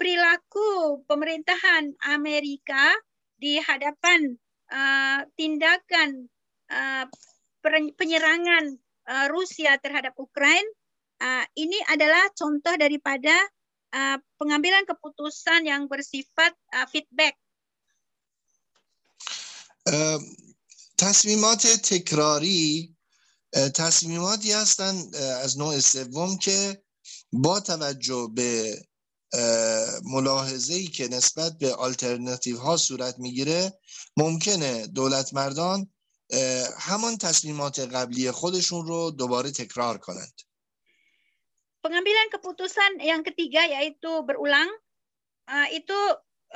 perilaku pemerintahan Amerika di hadapan uh, tindakan uh, penyerangan uh, Rusia terhadap Ukraina uh, ini adalah contoh daripada uh, pengambilan keputusan yang bersifat uh, feedback. Uh, تصمیمات تکراری تصمیماتی هستند از نوع سوم که با توجه به ملاحظه ای که نسبت به آلترناتیو ها صورت می‌گیره ممکنه دولت مردان همان تصمیمات قبلی خودشون رو دوباره تکرار کنند pengambilan keputusan yang ketiga yaitu berulang uh, itu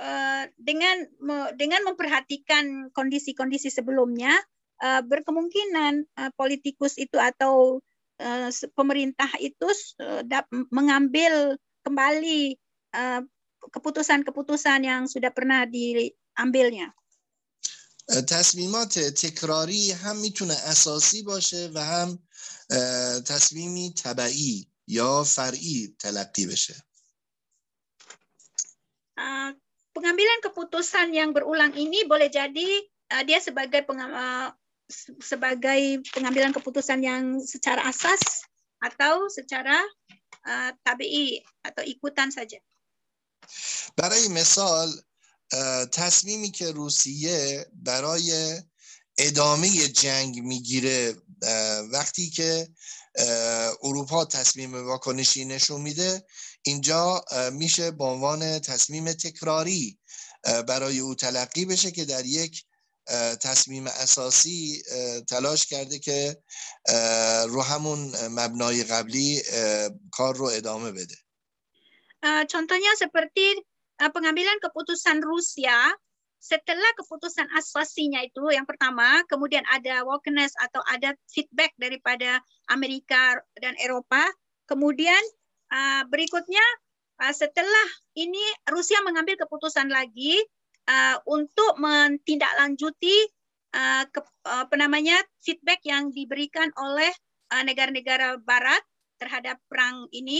uh, dengan dengan memperhatikan kondisi-kondisi sebelumnya uh, berkemungkinan uh, politikus itu atau uh, pemerintah itu uh, mengambil kembali keputusan-keputusan yang sudah pernah diambilnya. تصمیمات تکراری هم میتونه اساسی باشه و هم تصمیمی طبعی یا فرعی تلقی بشه. pengambilan keputusan yang berulang ini boleh jadi uh, dia sebagai pengam, uh, sebagai pengambilan keputusan yang secara asas atau secara uh, tabii atau ikutan saja. برای مثال تصمیمی که روسیه برای ادامه جنگ می‌گیره وقتی که اروپا تصمیم واکنشی نشون میده اینجا میشه به عنوان تصمیم تکراری برای او تلقی بشه که در یک تصمیم اساسی تلاش کرده که رو همون مبنای قبلی کار رو ادامه بده. Contohnya seperti pengambilan keputusan Rusia. Setelah keputusan asasinya itu yang pertama kemudian ada wokeness atau ada feedback daripada Amerika dan Eropa. Kemudian uh, berikutnya uh, setelah ini Rusia mengambil keputusan lagi uh, untuk mentindaklanjuti uh, ke, uh, apa feedback yang diberikan oleh negara-negara uh, Barat terhadap perang ini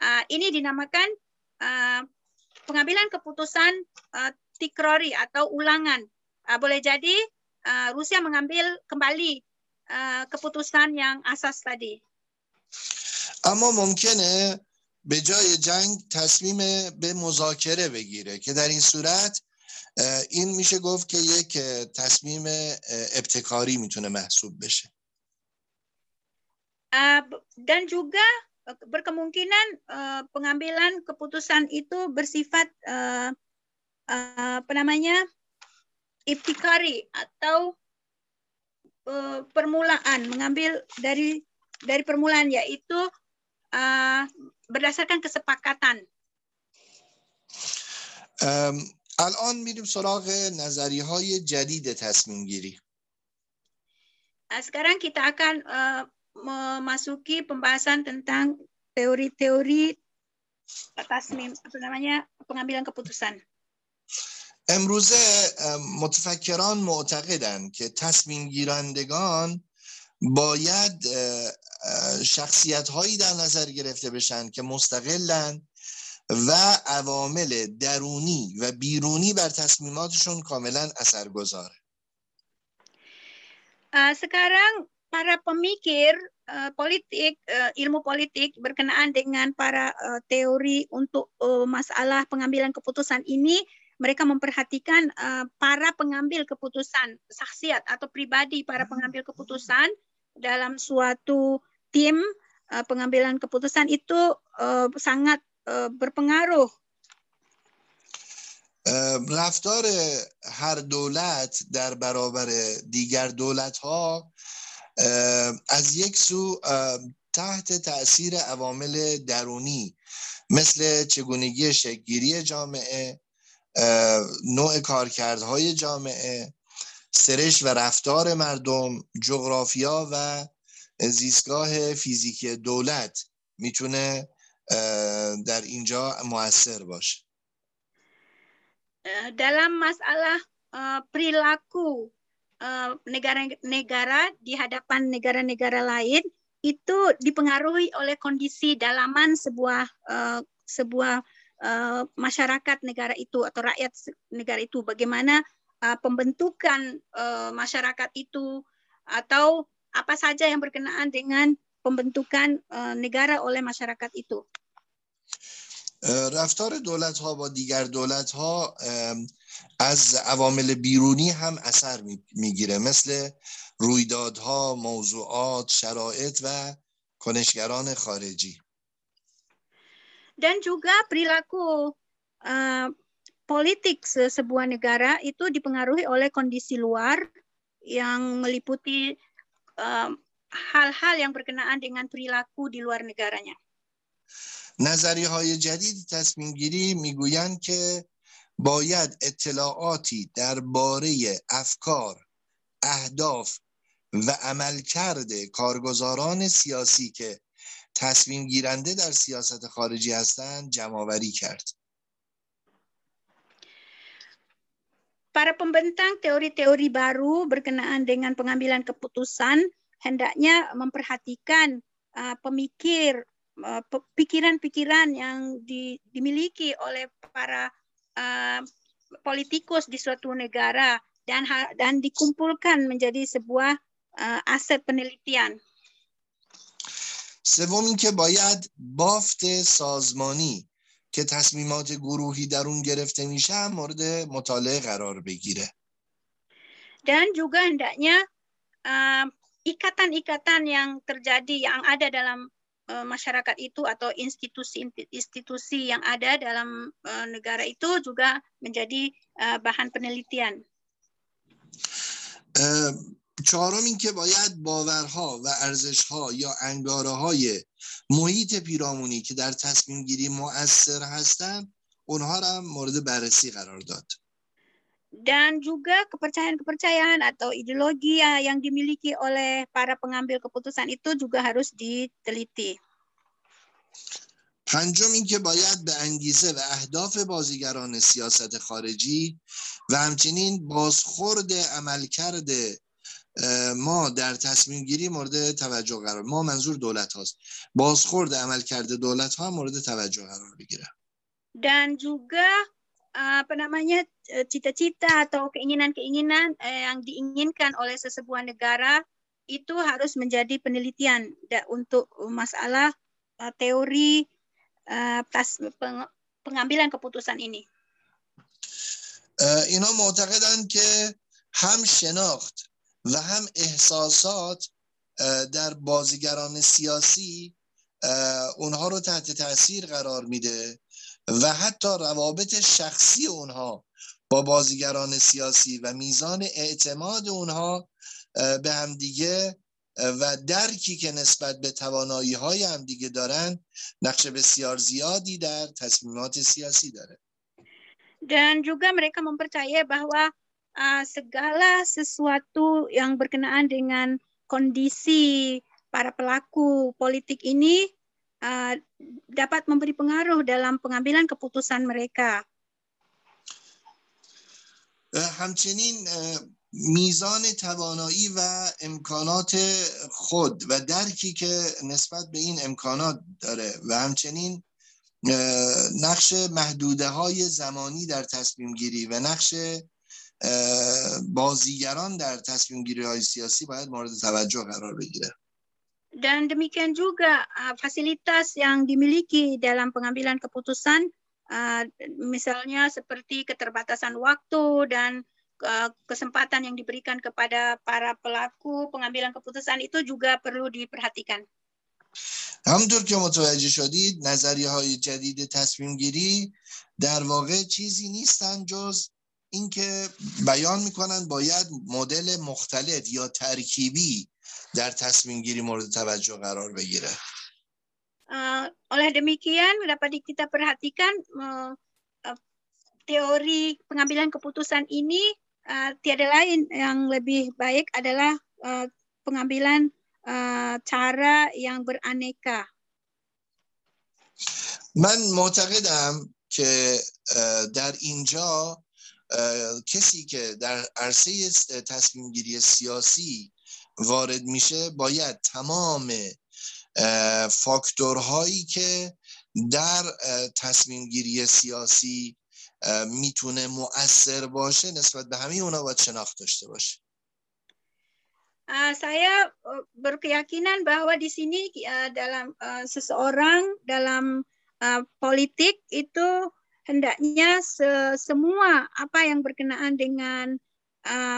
uh, ini dinamakan uh, pengambilan keputusan uh, tikrori atau ulangan. Uh, boleh jadi uh, Rusia mengambil kembali uh, keputusan yang asas tadi. اما ممکنه به جای جنگ تصمیم به مذاکره بگیره که در این صورت این میشه گفت که یک تصمیم ابتکاری می‌تونه محسوب بشه dan juga berkemungkinan pengambilan keputusan itu bersifat uh, apa namanya ibtikari atau uh, permulaan mengambil dari dari permulaan yaitu uh, berdasarkan kesepakatan. Um, الان میریم سراغ نظری های جدید تصمیم گیری. Sekarang kita akan uh, memasuki pembahasan tentang teori-teori apa namanya pengambilan keputusan. امروزه متفکران معتقدند که تصمیم گیرندگان باید شخصیت هایی در نظر گرفته بشن که مستقلن و عوامل درونی و بیرونی بر تصمیماتشون کاملا اثرگذاره sekarang para pemikir uh, politik, uh, ilmu politik berkenaan dengan para uh, teori untuk uh, masalah pengambilan keputusan ini, mereka memperhatikan uh, para pengambil keputusan, saksiat atau pribadi para pengambil keputusan dalam suatu tim uh, pengambilan keputusan itu uh, sangat uh, berpengaruh رفتار هر دولت در برابر دیگر دولت ها از یک سو تحت تاثیر عوامل درونی مثل چگونگی شکگیری جامعه نوع کارکردهای جامعه سرش و رفتار مردم جغرافیا و زیستگاه فیزیکی دولت می‌تونه در اینجا موثر باشه. dalam masalah perilaku negara-negara di hadapan negara-negara lain itu dipengaruhi oleh kondisi dalaman sebuah uh, sebuah uh, masyarakat negara itu atau rakyat negara itu bagaimana uh, pembentukan uh, masyarakat itu atau apa saja yang berkenaan dengan pembentukan uh, negara oleh masyarakat itu. رفتار دولت ها با دیگر دولت ها از عوامل بیرونی هم اثر می‌گیره مثل رویدادها، موضوعات، شرایط و کنشگران خارجی dan juga perilaku uh, politik sebuah negara itu dipengaruhi oleh kondisi luar yang meliputi hal-hal uh, yang berkenaan dengan perilaku di luar negaranya. نظری های جدید تصمیم گیری می‌گویند که باید اطلاعاتی درباره افکار، اهداف و عملکرد کارگزاران سیاسی که تصمیم گیرنده در سیاست خارجی هستند جمعآوری کرد. Para pembentang teori-teori baru berkenaan dengan pengambilan keputusan hendaknya memperhatikan uh, pemikir Eh, pikiran-pikiran yang di, dimiliki oleh para uh, politikus di suatu negara dan dan dikumpulkan menjadi sebuah uh, aset penelitian. سوم اینکه باید بافت سازمانی که تصمیمات گروهی در اون گرفته میشه مورد مطالعه قرار بگیره. Dan juga hendaknya ikatan-ikatan uh, yang terjadi yang ada dalam Eh, masyarakat itu atau institusi-institusi yang ada dalam uh, negara itu juga menjadi uh, bahan penelitian. چهارم اینکه باید باورها و ارزشها یا انگاره های محیط پیرامونی که در تصمیم گیری مؤثر هستند اونها را مورد بررسی قرار داد. Dan juga kepercayaan-kepercayaan atau ideologi yang dimiliki oleh para pengambil keputusan itu juga harus diteliti. پنجم اینکه باید به انگیزه و اهداف بازیگران سیاست خارجی و همچنین بازخورد عملکرد ما در تصمیم گیری مورد توجه قرار ما منظور دولت هاست بازخورد عملکرد دولت ها مورد توجه قرار بگیره dan juga apa namanya eh, cita-cita atau keinginan-keinginan eh, yang diinginkan oleh sesebuah negara itu harus menjadi penelitian untuk masalah uh, teori uh, tas, peng, pengambilan keputusan ini. اینا معتقدند که هم شناخت و هم احساسات در بازیگران سیاسی اونها رو تحت تاثیر قرار میده و حتی روابط شخصی اونها با بازیگران سیاسی و میزان اعتماد اونها به همدیگه و درکی که نسبت به توانایی های همدیگه دارن نقش بسیار زیادی در تصمیمات سیاسی داره. Dan juga mereka mempercayai bahwa uh, segala sesuatu yang berkenaan dengan kondisi para pelaku politik ini uh, dapat memberi pengaruh dalam pengambilan keputusan mereka. همچنین میزان توانایی و امکانات خود و درکی که نسبت به این امکانات داره و همچنین نقش محدوده های زمانی در تصمیم گیری و نقش بازیگران در تصمیم گیری های سیاسی باید مورد توجه قرار بگیره Dan demikian juga uh, fasilitas yang dimiliki dalam pengambilan keputusan, uh, misalnya seperti keterbatasan waktu dan uh, kesempatan yang diberikan kepada para pelaku pengambilan keputusan itu juga perlu diperhatikan. همونطور که متوجه شدید نظریه های جدید تصمیم گیری در واقع چیزی نیستن جز اینکه بیان میکنن باید مدل مختلف یا ترکیبی در تصمیم گیری مورد توجه قرار بگیره uh, oleh demikian dapat kita perhatikan uh, uh, teori pengambilan keputusan ini uh, tiada lain yang lebih baik adalah uh, pengambilan uh, cara yang beraneka. من معتقدم که در اینجا کسی که در عرصه تصمیم گیری سیاسی وارد میشه باید تمام فاکتورهایی که در تصمیم گیری سیاسی می‌تونه مؤثر باشه نسبت به همه اونا باید شناخت داشته باشه Uh, saya uh, berkeyakinan bahwa di sini uh, dalam uh, seseorang dalam uh, politik itu hendaknya se semua apa yang berkenaan dengan Uh,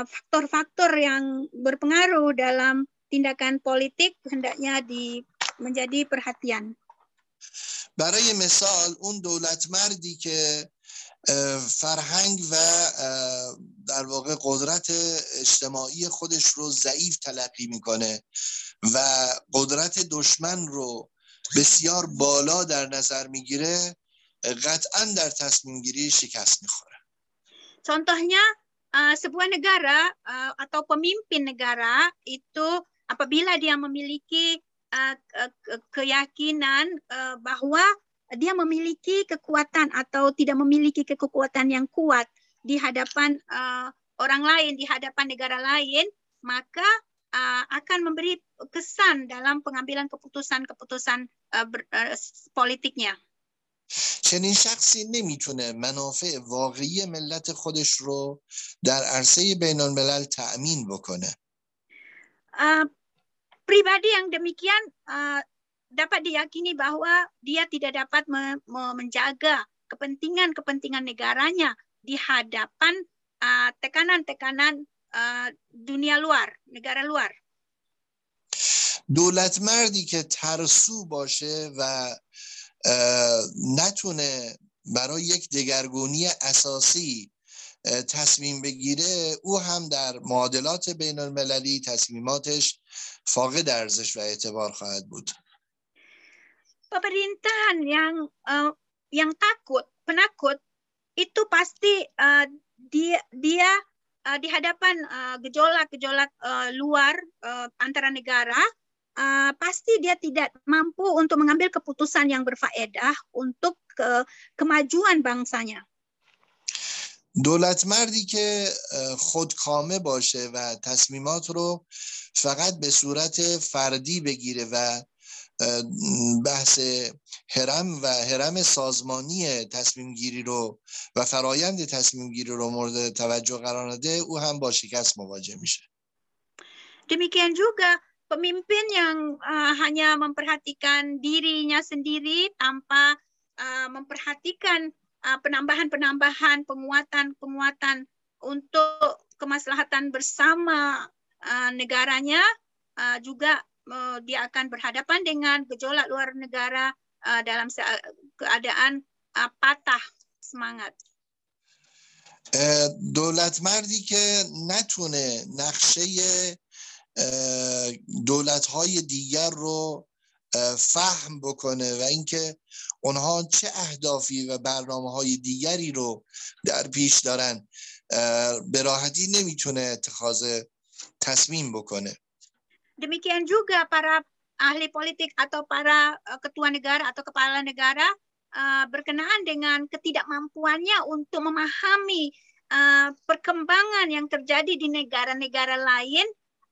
faktor-faktor uh, yang berpengaruh dalam tindakan politik hendaknya di menjadi perhatian. برای مثال اون دولت مردی که فرهنگ و در واقع قدرت اجتماعی خودش رو ضعیف تلقی می‌کنه و قدرت دشمن رو بسیار بالا در نظر می‌گیره قطعا در تصمیم گیری شکست می‌خوره Contohnya uh, sebuah negara uh, atau pemimpin negara itu apabila dia memiliki uh, keyakinan uh, bahwa dia memiliki kekuatan atau tidak memiliki kekuatan yang kuat di hadapan uh, orang lain, di hadapan negara lain, maka uh, akan memberi kesan dalam pengambilan keputusan-keputusan uh, uh, politiknya. چنین شخصی نمی‌تونه منافع واقعی ملت خودش رو در عرصه بین الملل تأمین بکنه uh, pribadi yang demikian uh, dapat diyakini bahwa dia tidak dapat me menjaga kepentingan-kepentingan negaranya di hadapan tekanan-tekanan uh, uh, dunia luar, negara luar. دولت مردی که ترسو باشه و نتونه برای یک دگرگونی اساسی تصمیم بگیره او هم در معادلات بین المللی تصمیماتش فاقد ارزش و اعتبار خواهد بود pemerintahan yang uh, yang takut penakut itu pasti uh, dia dia uh, di hadapan gejolak-gejolak uh, uh, luar uh, antara negara uh, pasti dia tidak mampu untuk mengambil keputusan yang berfaedah untuk ke, kemajuan bangsanya. دولت مردی که خودکامه باشه و تصمیمات رو فقط به صورت فردی بگیره و بحث هرم و هرم سازمانی تصمیم گیری رو و فرایند تصمیم گیری رو مورد توجه قرار نده او هم با شکست مواجه میشه Demikian juga pemimpin yang uh, hanya memperhatikan dirinya sendiri tanpa uh, memperhatikan penambahan-penambahan, uh, penguatan-penguatan untuk kemaslahatan bersama uh, negaranya uh, juga uh, dia akan berhadapan dengan gejolak luar negara uh, dalam keadaan uh, patah semangat. دولت مردی که نتونه نقشه دولت های دیگر رو فهم بکنه و اینکه اونها چه اهدافی و برنامه های دیگری رو در پیش دارن به راحتی نمی‌تونه اتخاذ تصمیم بکنه demikian juga para ahli politik atau para ketua negara atau kepala negara berkenaan dengan ketidakmampuannya untuk memahami uh, perkembangan yang terjadi di negara-negara lain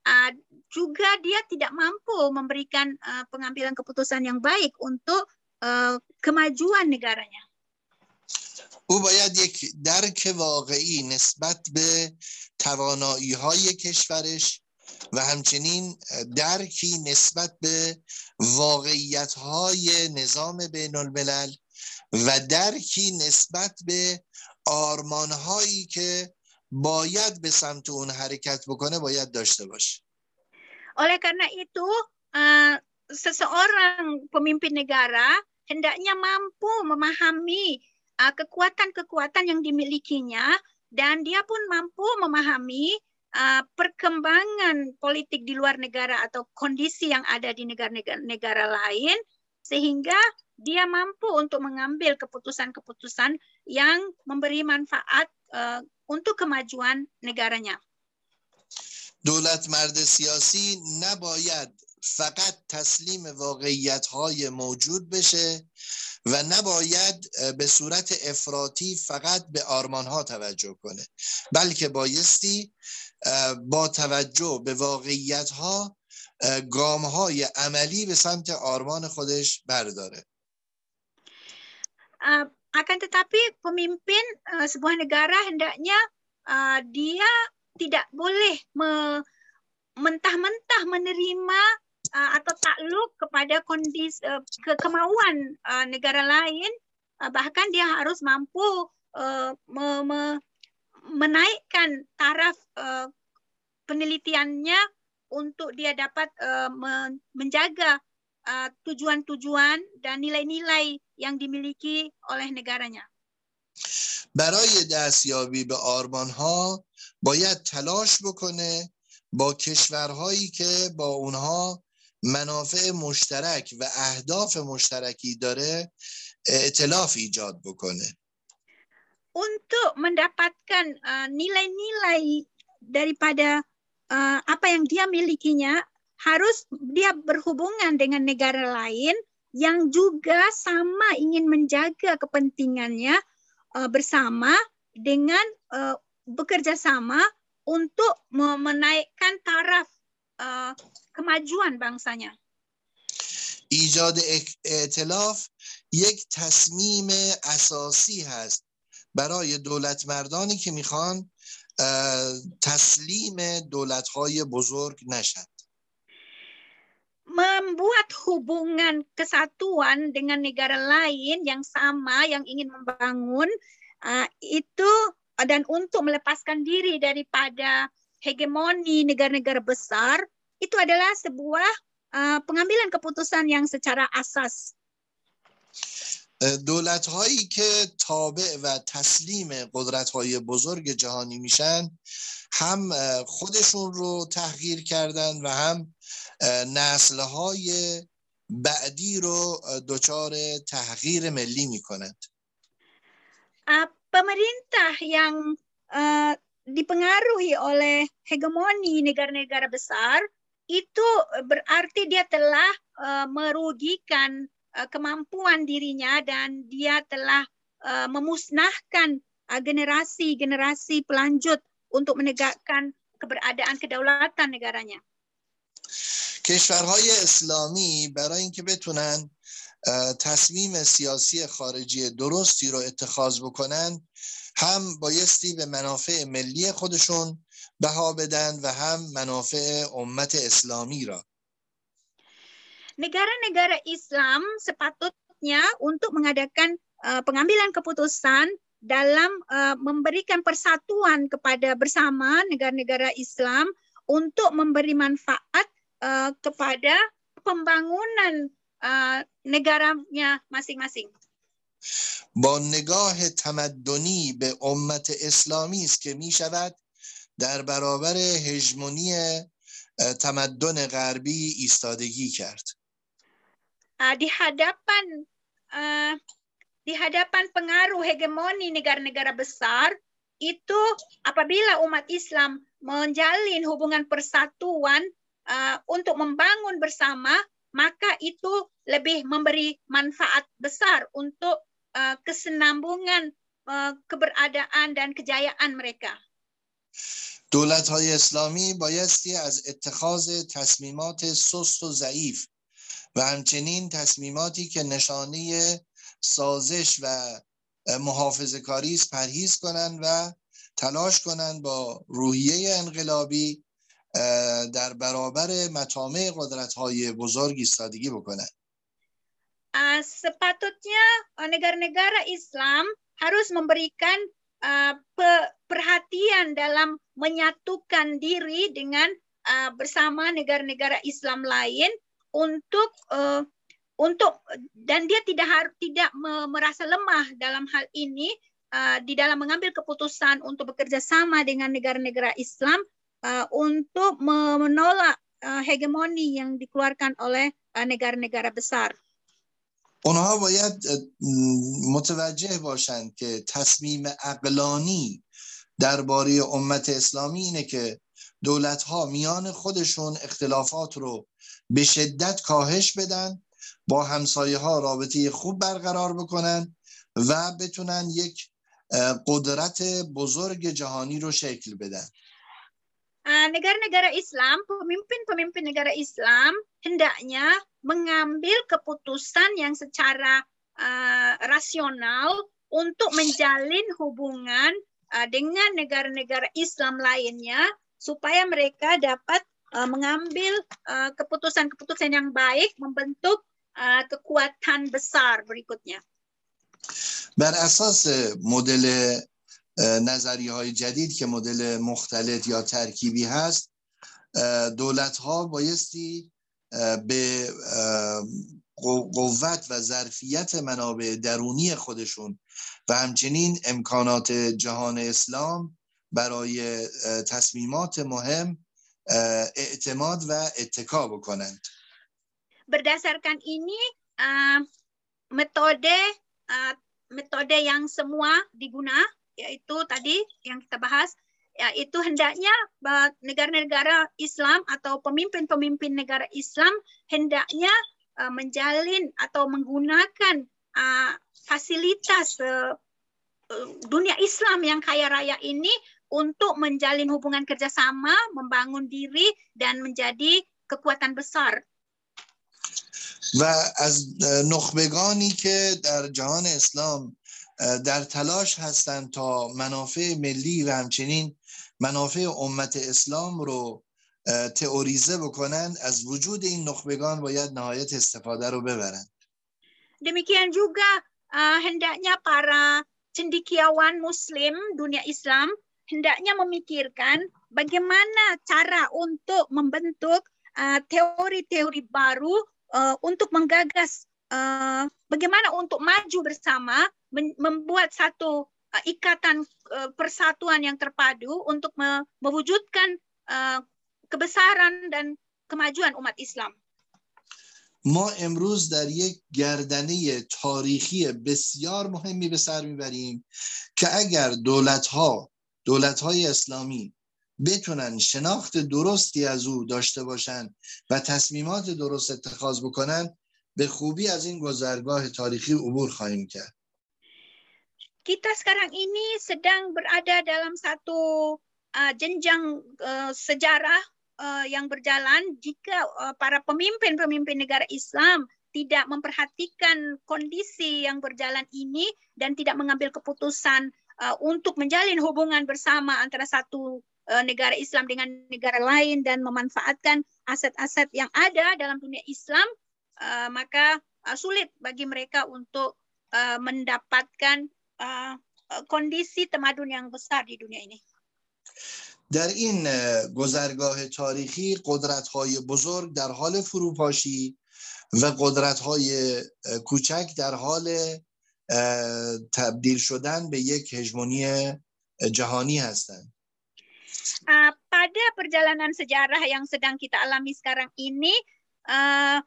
uh, juga dia tidak mampu memberikan uh, pengambilan keputusan yang baik untuk uh, kemajuan negaranya. او باید یک درک واقعی نسبت به توانایی های کشورش و همچنین درکی نسبت به واقعیت های نظام بین الملل و درکی نسبت به آرمان هایی که باید به سمت اون حرکت بکنه باید داشته باشه Oleh karena itu, uh, seseorang pemimpin negara hendaknya mampu memahami uh, kekuatan-kekuatan yang dimilikinya dan dia pun mampu memahami uh, perkembangan politik di luar negara atau kondisi yang ada di negara-negara lain sehingga dia mampu untuk mengambil keputusan-keputusan yang memberi manfaat uh, untuk kemajuan negaranya. دولت مرد سیاسی نباید فقط تسلیم واقعیت های موجود بشه و نباید به صورت افراطی فقط به آرمان ها توجه کنه بلکه بایستی با توجه به واقعیت ها گام های عملی به سمت آرمان خودش برداره akan tetapi pemimpin sebuah negara hendaknya dia tidak boleh mentah-mentah menerima uh, atau takluk kepada kondisi uh, ke kemauan uh, negara lain. Uh, bahkan dia harus mampu uh, me me menaikkan taraf uh, penelitiannya untuk dia dapat uh, menjaga tujuan-tujuan uh, dan nilai-nilai yang dimiliki oleh negaranya. برای دستیابی به آرمان ها باید تلاش بکنه با کشورهایی که با اونها منافع مشترک و اهداف مشترکی داره ائتلاف ایجاد بکنه untuk mendapatkan nilai-nilai uh, daripada uh, apa yang dia milikinya harus dia berhubungan dengan negara lain yang juga sama ingin menjaga kepentingannya uh, bersama dengan uh, bekerja sama untuk menaikkan taraf uh, kemajuan bangsanya. ایجاد ائتلاف یک تصمیم اساسی هست برای دولت مردانی که میخوان تسلیم دولت های بزرگ نشد membuat hubungan kesatuan dengan negara lain yang sama yang ingin membangun uh, itu dan untuk melepaskan diri daripada hegemoni negara-negara besar itu adalah sebuah uh, pengambilan keputusan yang secara asas. دولت هایی که تابع و تسلیم قدرت های بزرگ جهانی میشن هم خودشون رو تحقیر کردن و هم نسل های بعدی رو دچار تحقیر ملی میکنند pemerintah yang uh, dipengaruhi oleh hegemoni negara-negara besar itu berarti dia telah uh, merugikan uh, kemampuan dirinya dan dia telah uh, memusnahkan generasi-generasi uh, pelanjut untuk menegakkan keberadaan kedaulatan negaranya. کشورهای اسلامی برای اینکه بتونن تصمیم سیاسی خارجی درستی رو اتخاذ بکنن هم بایستی به منافع ملی خودشون بها بدن و هم منافع امت اسلامی را negara-negara Islam sepatutnya untuk mengadakan uh, pengambilan keputusan dalam uh, memberikan persatuan kepada bersama negara-negara Islam untuk memberi manfaat uh, kepada pembangunan نگرمnya masing-masing. با نگاه تمدنی به امت اسلامی است که می شود در برابر هژمونی تمدن غربی ایستادگی کرد. di hadapan uh, di hadapan pengaruh hegemoni negara-negara besar itu apabila umat Islam menjalin hubungan persatuan uh, untuk membangun bersama maka itu lebih memberi manfaat besar untuk uh, kesenambungan uh, keberadaan dan kejayaan mereka. دولت های اسلامی بایستی از اتخاذ تصمیمات سست و ضعیف و همچنین تصمیماتی که نشانه سازش و محافظه کاری پرهیز کنند و تلاش کنند با روحیه انقلابی در برابر مطامع قدرت های بزرگ ایستادگی بکنند uh, sepatutnya negara-negara Islam harus memberikan uh, perhatian dalam menyatukan diri dengan uh, bersama negara-negara Islam lain untuk uh, untuk dan dia tidak harus tidak merasa lemah dalam hal ini uh, di dalam mengambil keputusan untuk bekerja sama dengan negara-negara Islam uh, untuk menolak uh, hegemoni yang dikeluarkan oleh negara-negara besar. اونها باید متوجه باشند که تصمیم اقلانی درباره امت اسلامی اینه که دولت ها میان خودشون اختلافات رو به شدت کاهش بدن با همسایه ها رابطه خوب برقرار بکنن و بتونن یک قدرت بزرگ جهانی رو شکل بدن Ah, negara-negara Islam, pemimpin-pemimpin negara Islam hendaknya mengambil keputusan yang secara uh, rasional untuk menjalin hubungan uh, dengan negara-negara Islam lainnya supaya mereka dapat uh, mengambil keputusan-keputusan uh, yang baik membentuk uh, kekuatan besar berikutnya. Berasas eh, model eh, مدل نظری های جدید که مدل مختلط یا ترکیبی هست دولت ها بایستی به قوت و ظرفیت منابع درونی خودشون و همچنین امکانات جهان اسلام برای تصمیمات مهم اعتماد و اتکا بکنند. berdasarkan ini uh, metode uh, metode yang semua yaitu tadi yang kita bahas yaitu hendaknya negara-negara Islam atau pemimpin-pemimpin negara Islam hendaknya uh, menjalin atau menggunakan uh, fasilitas uh, dunia Islam yang kaya raya ini untuk menjalin hubungan kerjasama, membangun diri dan menjadi kekuatan besar. و از نخبگانی که در جهان اسلام در تلاش هستند تا منافع ملی و همچنین منافع امت اسلام رو تئوریزه بکنن از وجود این نخبگان باید نهایت استفاده رو ببرند demikian juga uh, hendaknya para cendikiawan muslim dunia Islam hendaknya memikirkan bagaimana cara untuk membentuk teori-teori uh, baru uh, untuk menggagas uh, bagaimana untuk maju bersama membuat satu uh, ikatan uh, persatuan yang terpadu untuk me mewujudkan uh, kebesaran dan kemajuan umat Islam. ما امروز در یک گردنه تاریخی بسیار مهمی به سر می‌بریم که اگر دولت ها دولت های اسلامی بتونن شناخت درستی از او داشته باشند و تصمیمات درست اتخاذ بکنن به خوبی از این گذرگاه تاریخی عبور خواهیم کرد kita sekarang ini sedang berada dalam satu uh, jenjang uh, sejarah uh, yang berjalan jika uh, para pemimpin-pemimpin negara Islam tidak memperhatikan kondisi yang berjalan ini dan tidak mengambil keputusan uh, untuk menjalin hubungan bersama antara satu uh, negara Islam dengan negara lain dan memanfaatkan aset-aset yang ada dalam dunia Islam, uh, maka uh, sulit bagi mereka untuk uh, mendapatkan کندیسی تمدن yang besar di dunia ini. در این گذرگاه تاریخی قدرت های بزرگ در حال فروپاشی و قدرت های کوچک در حال تبدیل شدن به یک هژمونی جهانی هستند. Uh, pada perjalanan sejarah yang sedang kita alami sekarang ini, uh,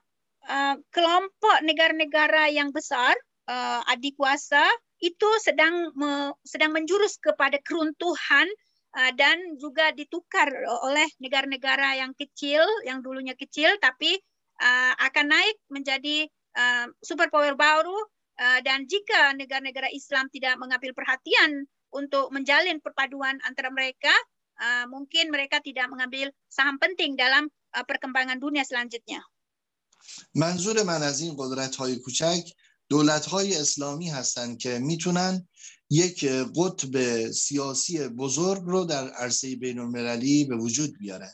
uh, kelompok negara-negara yang besar, uh, adik kuasa, itu sedang me, sedang menjurus kepada keruntuhan uh, dan juga ditukar oleh negara-negara yang kecil yang dulunya kecil tapi uh, akan naik menjadi uh, superpower baru dan jika negara-negara Islam tidak mengambil perhatian untuk menjalin perpaduan antara mereka, mungkin mereka tidak mengambil saham penting dalam perkembangan dunia selanjutnya. منظور من از این قدرت های کوچک دولت های اسلامی هستند که میتونن یک قطب سیاسی بزرگ رو در عرصه بین المللی به وجود بیارن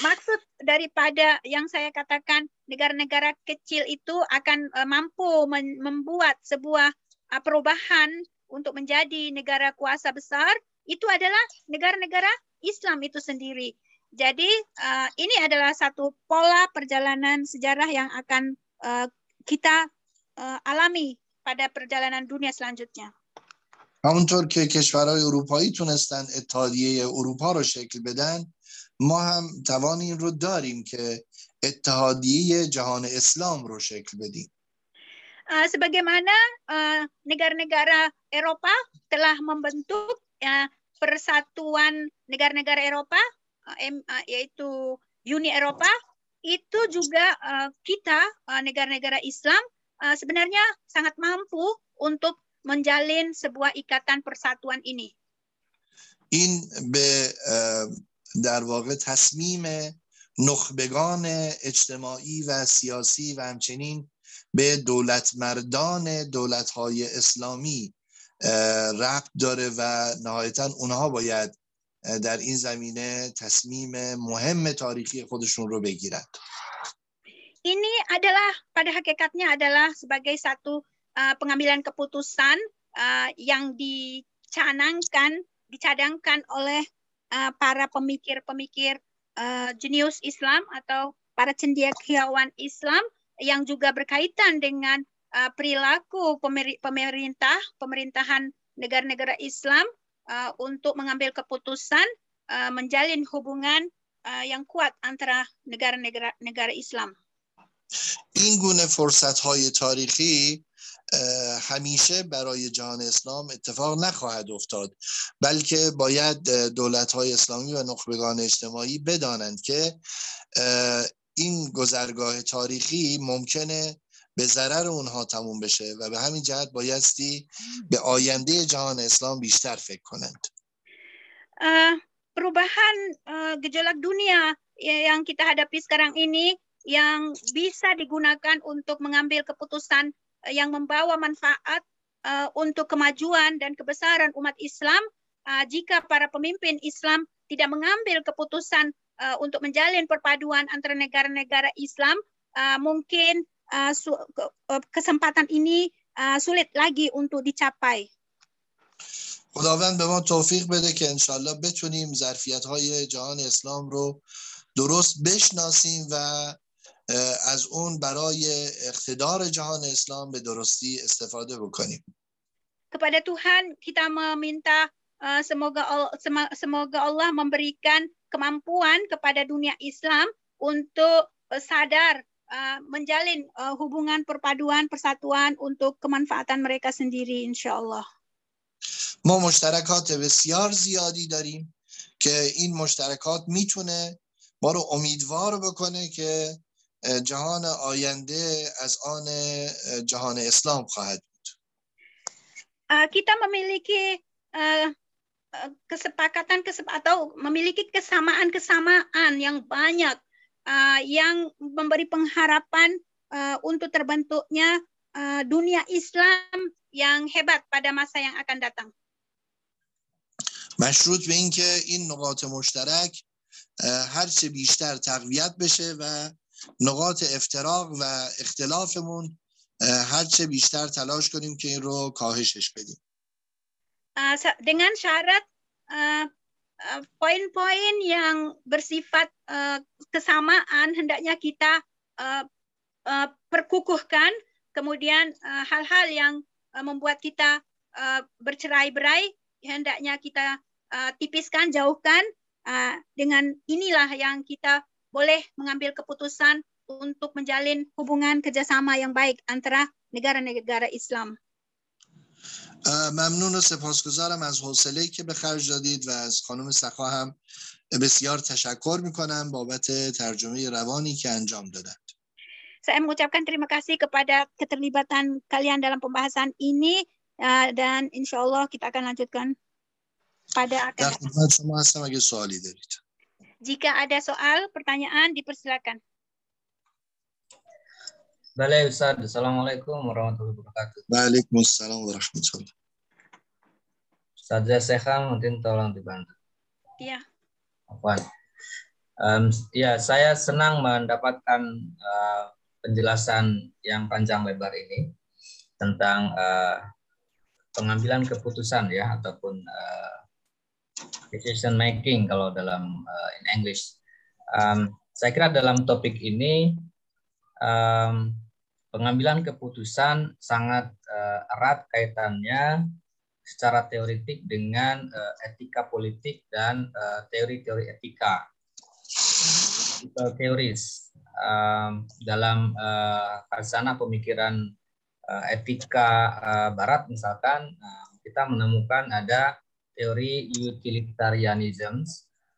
maksud daripada yang saya katakan negara-negara kecil itu akan uh, mampu membuat sebuah uh, perubahan untuk menjadi negara kuasa besar itu adalah negara-negara Islam itu sendiri. Jadi uh, ini adalah satu pola perjalanan sejarah yang akan uh, kita uh, alami pada perjalanan dunia selanjutnya. همونطور که کشورهای اروپایی تونستن اتحادیه اروپا رو شکل بدن ما هم توان این رو داریم که اتحادیه جهان اسلام رو شکل بدیم uh, sebagaimana negara-negara uh, Eropa telah membentuk uh, persatuan negara-negara Eropa uh, uh, yaitu Uni Eropa itu juga uh, kita negara-negara Islam uh, sebenarnya sangat mampu untuk menjalin sebuah ikatan persatuan ini. این به در واقع تصمیم نخبگان اجتماعی و سیاسی و همچنین به دولت مردان دولت های اسلامی ربط داره و نهایتا اونها باید در این زمینه تصمیم مهم تاریخی خودشون رو بگیرند. Ini adalah pada hakikatnya adalah sebagai satu uh, pengambilan keputusan uh, yang dicanangkan, dicadangkan oleh uh, para pemikir-pemikir uh, jenius Islam atau para cendekiawan Islam yang juga berkaitan dengan uh, perilaku pemerintah pemerintahan negara-negara Islam uh, untuk mengambil keputusan uh, menjalin hubungan uh, yang kuat antara negara-negara negara Islam. این گونه فرصت های تاریخی همیشه برای جهان اسلام اتفاق نخواهد افتاد بلکه باید دولت های اسلامی و نخبگان اجتماعی بدانند که این گذرگاه تاریخی ممکنه به ضرر اونها تموم بشه و به همین جهت بایستی به آینده جهان اسلام بیشتر فکر کنند. perubahan gejolak dunia yang kita hadapi sekarang ini yang bisa digunakan untuk mengambil keputusan yang membawa manfaat uh, untuk kemajuan dan kebesaran umat Islam uh, jika para pemimpin Islam tidak mengambil keputusan uh, untuk menjalin perpaduan antara negara-negara Islam uh, mungkin uh, kesempatan ini uh, sulit lagi untuk dicapai. خداوند به ما توفیق بده که انشالله بتونیم ظرفیت های جهان اسلام رو درست بشناسیم و از اون برای اقتدار جهان اسلام به درستی استفاده بکنیم kepada Tuhan kita meminta uh, semoga Allah, semoga Allah memberikan kemampuan kepada dunia Islam untuk uh, sadar uh, menjalin uh, hubungan perpaduan persatuan untuk kemanfaatan mereka sendiri insyaallah. ما مشترکات بسیار زیادی داریم که این مشترکات می‌تونه ما رو امیدوار بکنه که جهان آینده از آن جهان اسلام خواهد بود kita memiliki kesepakatan atau memiliki kesamaan-kesamaan yang banyak yang memberi pengharapan untuk terbentuknya dunia Islam yang hebat pada masa yang akan datang. مشروط به اینکه این نقاط مشترک هرچه بیشتر تقویت بشه و نقاط افتراق و اختلافمون هرچه بیشتر تلاش کنیم که این رو کاهشش بدیم dengan syarat poin-poin yang bersifat kesamaan hendaknya kita perkukuhkan kemudian hal-hal yang membuat kita bercerai-berai hendaknya kita tipiskan jauhkan dengan inilah yang kita boleh mengambil keputusan untuk menjalin hubungan kerjasama yang baik antara negara-negara Islam. ممنون و سپاسگزارم از حوصله که به خرج دادید و از خانم سخا هم بسیار تشکر میکنم بابت ترجمه روانی که انجام دادند. saya mengucapkan terima kasih kepada keterlibatan kalian dalam pembahasan ini uh, dan insya Allah kita akan lanjutkan pada akan jika ada soal, pertanyaan, dipersilakan. Balai Ustaz. Assalamualaikum warahmatullahi wabarakatuh. Waalaikumsalam warahmatullahi wabarakatuh. Ustaz Sekhan mungkin tolong dibantu. Iya. Apa? Um, ya, saya senang mendapatkan uh, penjelasan yang panjang lebar ini tentang uh, pengambilan keputusan ya ataupun uh, decision making kalau dalam uh, in English. Um, saya kira dalam topik ini um, pengambilan keputusan sangat uh, erat kaitannya secara teoritik dengan uh, etika politik dan teori-teori uh, etika. Teoris um, dalam uh, pemikiran uh, etika uh, Barat misalkan uh, kita menemukan ada teori utilitarianism,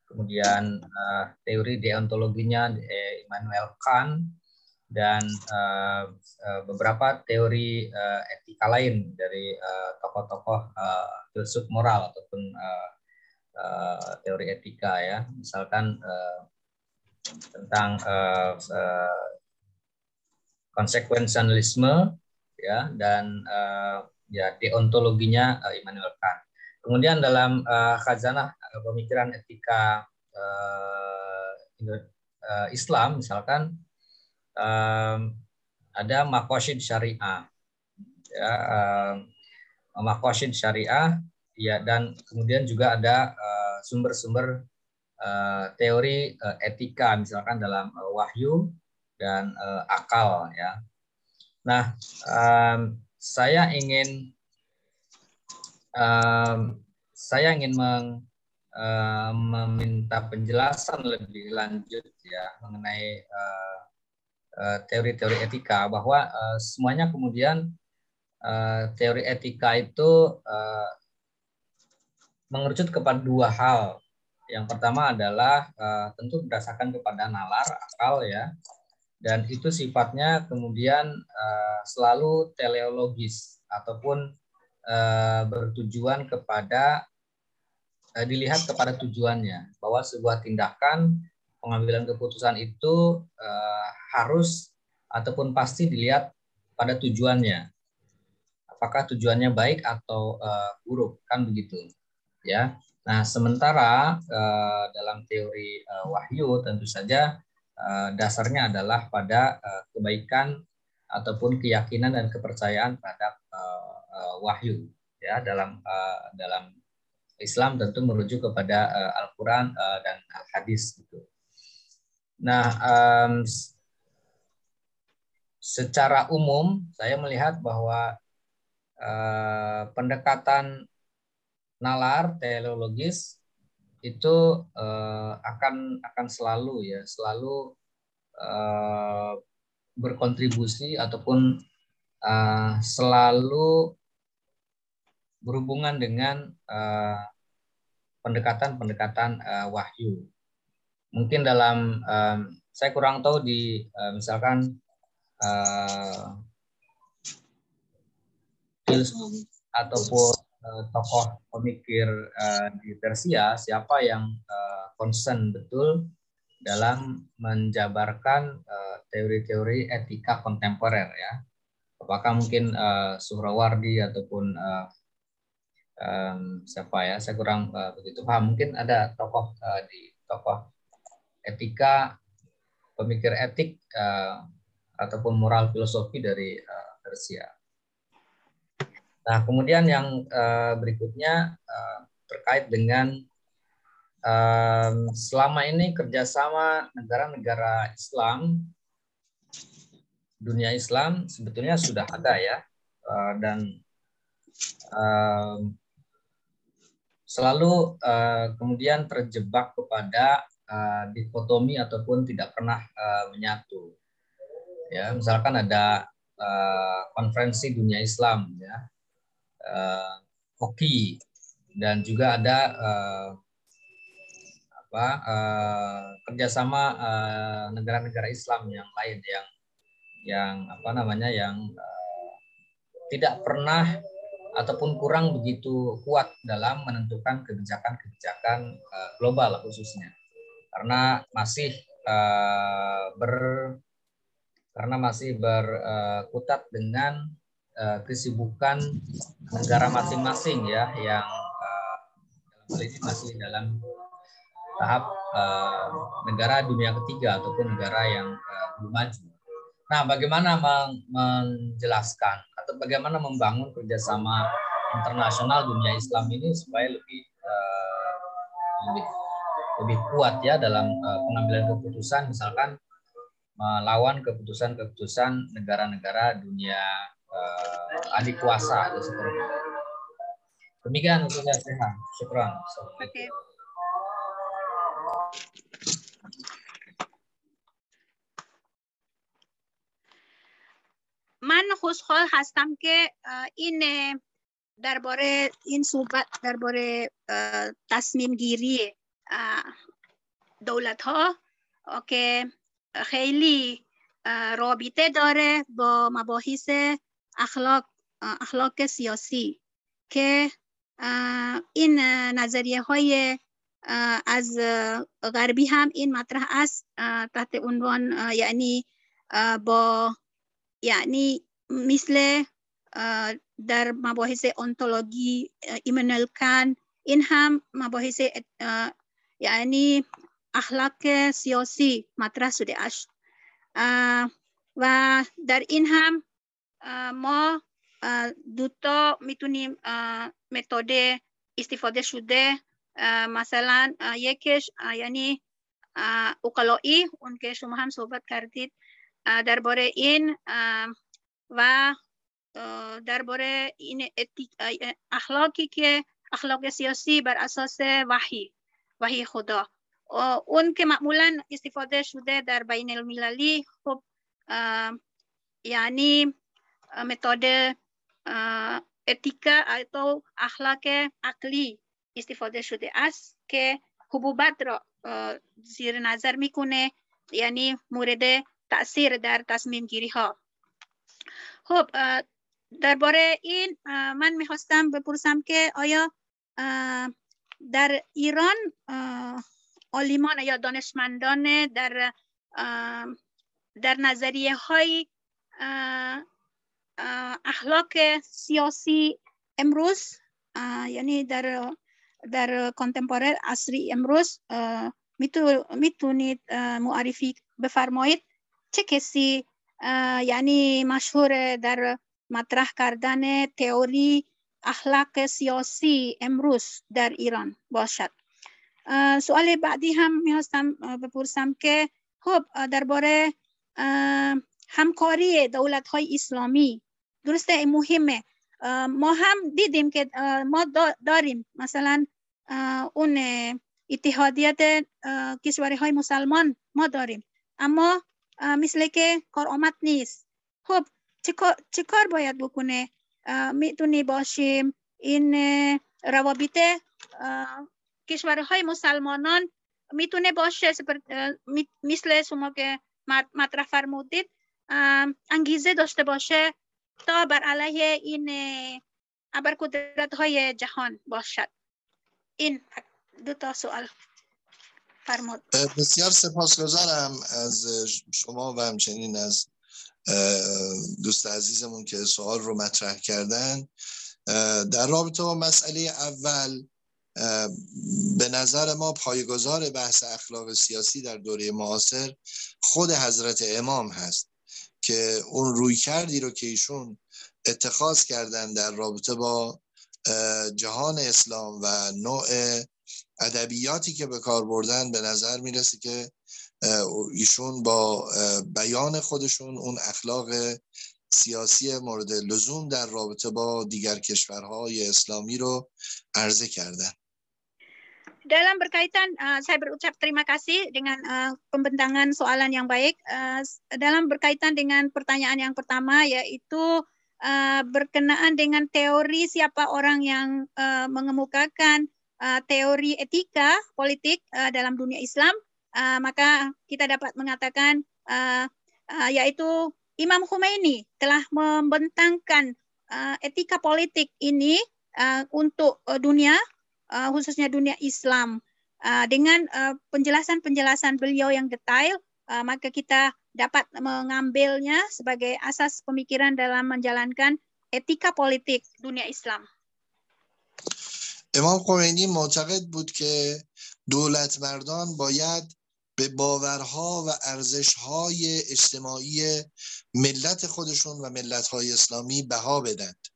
kemudian uh, teori deontologinya Immanuel Kant dan uh, uh, beberapa teori uh, etika lain dari tokoh-tokoh uh, filsuf moral ataupun uh, uh, teori etika ya misalkan uh, tentang uh, uh, konsekuensialisme ya dan uh, ya deontologinya uh, Immanuel Kant. Kemudian dalam uh, khazanah uh, pemikiran etika uh, Islam misalkan um, ada makosid syariah ya uh, makosid syariah ya dan kemudian juga ada sumber-sumber uh, uh, teori uh, etika misalkan dalam uh, wahyu dan uh, akal ya. Nah, um, saya ingin um, saya ingin meng, uh, meminta penjelasan lebih lanjut ya mengenai uh, uh, teori-teori etika bahwa uh, semuanya kemudian uh, teori etika itu uh, mengerucut kepada dua hal. Yang pertama adalah uh, tentu berdasarkan kepada nalar akal ya, dan itu sifatnya kemudian uh, selalu teleologis ataupun uh, bertujuan kepada uh, dilihat kepada tujuannya. Bahwa sebuah tindakan pengambilan keputusan itu uh, harus ataupun pasti dilihat pada tujuannya. Apakah tujuannya baik atau buruk? Kan begitu ya. Nah, sementara dalam teori wahyu tentu saja dasarnya adalah pada kebaikan ataupun keyakinan dan kepercayaan terhadap uh, wahyu ya dalam uh, dalam Islam tentu merujuk kepada uh, Al-Qur'an uh, dan Al-Hadis gitu. Nah, um, secara umum saya melihat bahwa uh, pendekatan nalar teleologis itu uh, akan akan selalu ya selalu uh, berkontribusi ataupun uh, selalu berhubungan dengan pendekatan-pendekatan uh, wahyu. Mungkin dalam um, saya kurang tahu di uh, misalkan uh, ataupun uh, tokoh pemikir di Persia siapa yang uh, concern betul dalam menjabarkan teori-teori etika kontemporer ya apakah mungkin uh, Suhrawardi ataupun um, siapa ya? Saya kurang uh, begitu paham. Mungkin ada tokoh uh, di tokoh etika pemikir etik uh, ataupun moral filosofi dari uh, Persia. Nah, kemudian yang uh, berikutnya uh, terkait dengan um, selama ini kerjasama negara-negara Islam, dunia Islam sebetulnya sudah ada ya, uh, dan um, selalu uh, kemudian terjebak kepada uh, dikotomi ataupun tidak pernah uh, menyatu. Ya, misalkan ada uh, konferensi dunia Islam ya uh, hoki dan juga ada uh, apa uh, kerjasama negara-negara uh, Islam yang lain yang yang apa namanya yang uh, tidak pernah ataupun kurang begitu kuat dalam menentukan kebijakan-kebijakan uh, global khususnya karena masih uh, ber karena masih berkutat dengan uh, kesibukan negara masing-masing ya yang dalam hal ini masih dalam tahap negara dunia ketiga ataupun negara yang uh, belum maju. Nah, bagaimana menjelaskan atau bagaimana membangun kerjasama internasional dunia Islam ini supaya lebih uh, lebih lebih kuat ya dalam uh, pengambilan keputusan, misalkan melawan keputusan-keputusan negara-negara dunia uh, adik kuasa atau seperti itu. Demikian untuk saya sehat. Syukran. Oke. من خوشحال هستم که این درباره این صحبت درباره تصمیم گیری دولت ها که خیلی رابطه داره با مباحث اخلاق اخلاق سیاسی که این نظریه های از غربی هم این مطرح است تحت عنوان یعنی با یعنی مثل در مباحث انتولوژی ایمانوئل کان این هم مباحث یعنی اخلاق سیاسی مطرح شده است و در این هم ما دوتا می‌تونیم متد استفاده شده مثلا یکیش یعنی اقلایی اون که شما هم صحبت کردید درباره این و درباره این اخلاقی که اخلاق سیاسی بر اساس وحی وحی خدا. اون که معمولا استفاده شده در بین المللی خب یعنی متد etika atau akhlak akli استفاده شده است که حبوبات را زیر نظر می‌کنه یعنی مورد تاثیر در تصمیم گیری ها خب درباره این من می‌خواستم بپرسم که آیا در ایران عالمان یا دانشمندان در در نظریه های اخلاق سیاسی امروز یعنی در در کنتمپورر عصری امروز می‌تونید معرفی بفرمایید؟ چه کسی یعنی مشهور در مطرح کردن تئوری اخلاق سیاسی امروز در ایران باشد؟ سوال بعدی هم می‌خواستم بپرسم که خب درباره همکاری دولت های اسلامی درسته مهمه. ما هم دیدیم که ما داریم. مثلا اون اتحادیت کشوری های مسلمان ما داریم. اما مثل که کار نیست. خب چه کار, باید بکنه؟ می‌تونی باشیم این روابط کشورهای مسلمانان می‌تونه باشه؟ مثل شما که مطرح فرمودید انگیزه داشته باشه تا بر علیه این ابرقدرت های جهان باشد. این دو تا سوال. بسیار سپاسگزارم از شما و همچنین از دوست عزیزمون که سوال رو مطرح کردن. در رابطه با مسئله اول به نظر ما پایگذار بحث اخلاق سیاسی در دوره معاصر خود حضرت امام هست که اون روی کردی رو که ایشون اتخاذ کردن در رابطه با جهان اسلام و نوع ادبیاتی که به کار بردن به نظر می‌رسه که ایشون با بیان خودشون اون اخلاق سیاسی مورد لزوم در رابطه با دیگر کشورهای اسلامی رو عرضه کردن dalam berkaitan uh, saya berucap terima kasih dengan uh, pembentangan soalan yang baik uh, dalam berkaitan dengan pertanyaan yang pertama yaitu uh, berkenaan dengan teori siapa orang yang uh, mengemukakan uh, teori etika politik uh, dalam dunia Islam uh, maka kita dapat mengatakan uh, uh, yaitu Imam Khomeini telah membentangkan uh, etika politik ini uh, untuk uh, dunia, uh, khususnya dunia Islam. Uh, dengan penjelasan-penjelasan uh, beliau yang detail, uh, maka kita dapat mengambilnya sebagai asas pemikiran dalam menjalankan etika politik dunia Islam. امام خمینی معتقد بود که دولت مردان باید به باورها و ارزشهای اجتماعی ملت خودشون و ملتهای اسلامی بها بدند.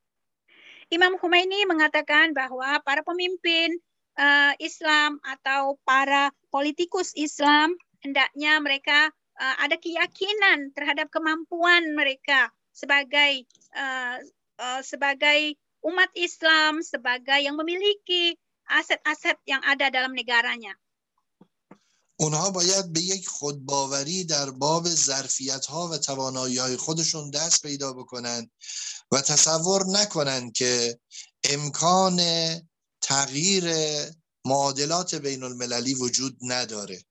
Imam Khomeini mengatakan bahwa para pemimpin uh, Islam atau para politikus Islam hendaknya mereka uh, ada keyakinan terhadap kemampuan mereka sebagai uh, uh, sebagai umat Islam sebagai yang memiliki aset-aset yang ada dalam negaranya. اونها باید به یک خودباوری در باب ظرفیت ها و توانایی های خودشون دست پیدا بکنند و تصور نکنند که امکان تغییر معادلات بین المللی وجود نداره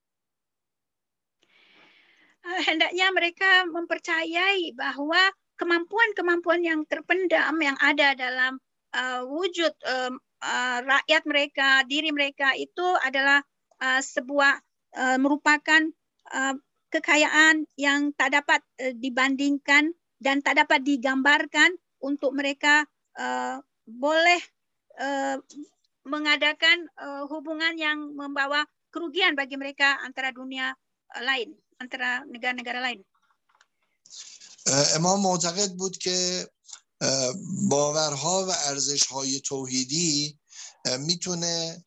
hendaknya mereka mempercayai bahwa kemampuan-kemampuan yang terpendam yang ada dalam uh, wujud uh, uh, rakyat mereka, diri mereka itu adalah uh, sebuah uh, merupakan uh, kekayaan yang tak dapat uh, dibandingkan dan tak dapat digambarkan untuk mereka uh, boleh uh, mengadakan uh, hubungan yang membawa kerugian bagi mereka antara dunia lain, antara negara-negara lain. امام معتقد بود که باورها و ارزشهای توحیدی می‌تونه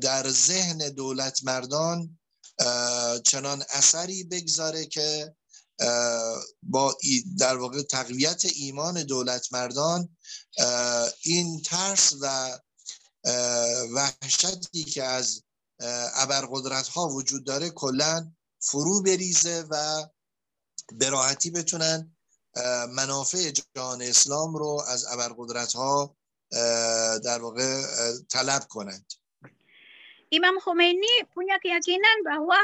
در ذهن دولت مردان چنان اثری بگذاره که با در واقع تقویت ایمان دولت مردان این ترس و وحشتی که از ابرقدرت ها وجود داره کلا فرو بریزه و به راحتی بتونن منافع جهان اسلام رو از ابرقدرت ها در واقع طلب کنند Imam Khomeini punya keyakinan bahwa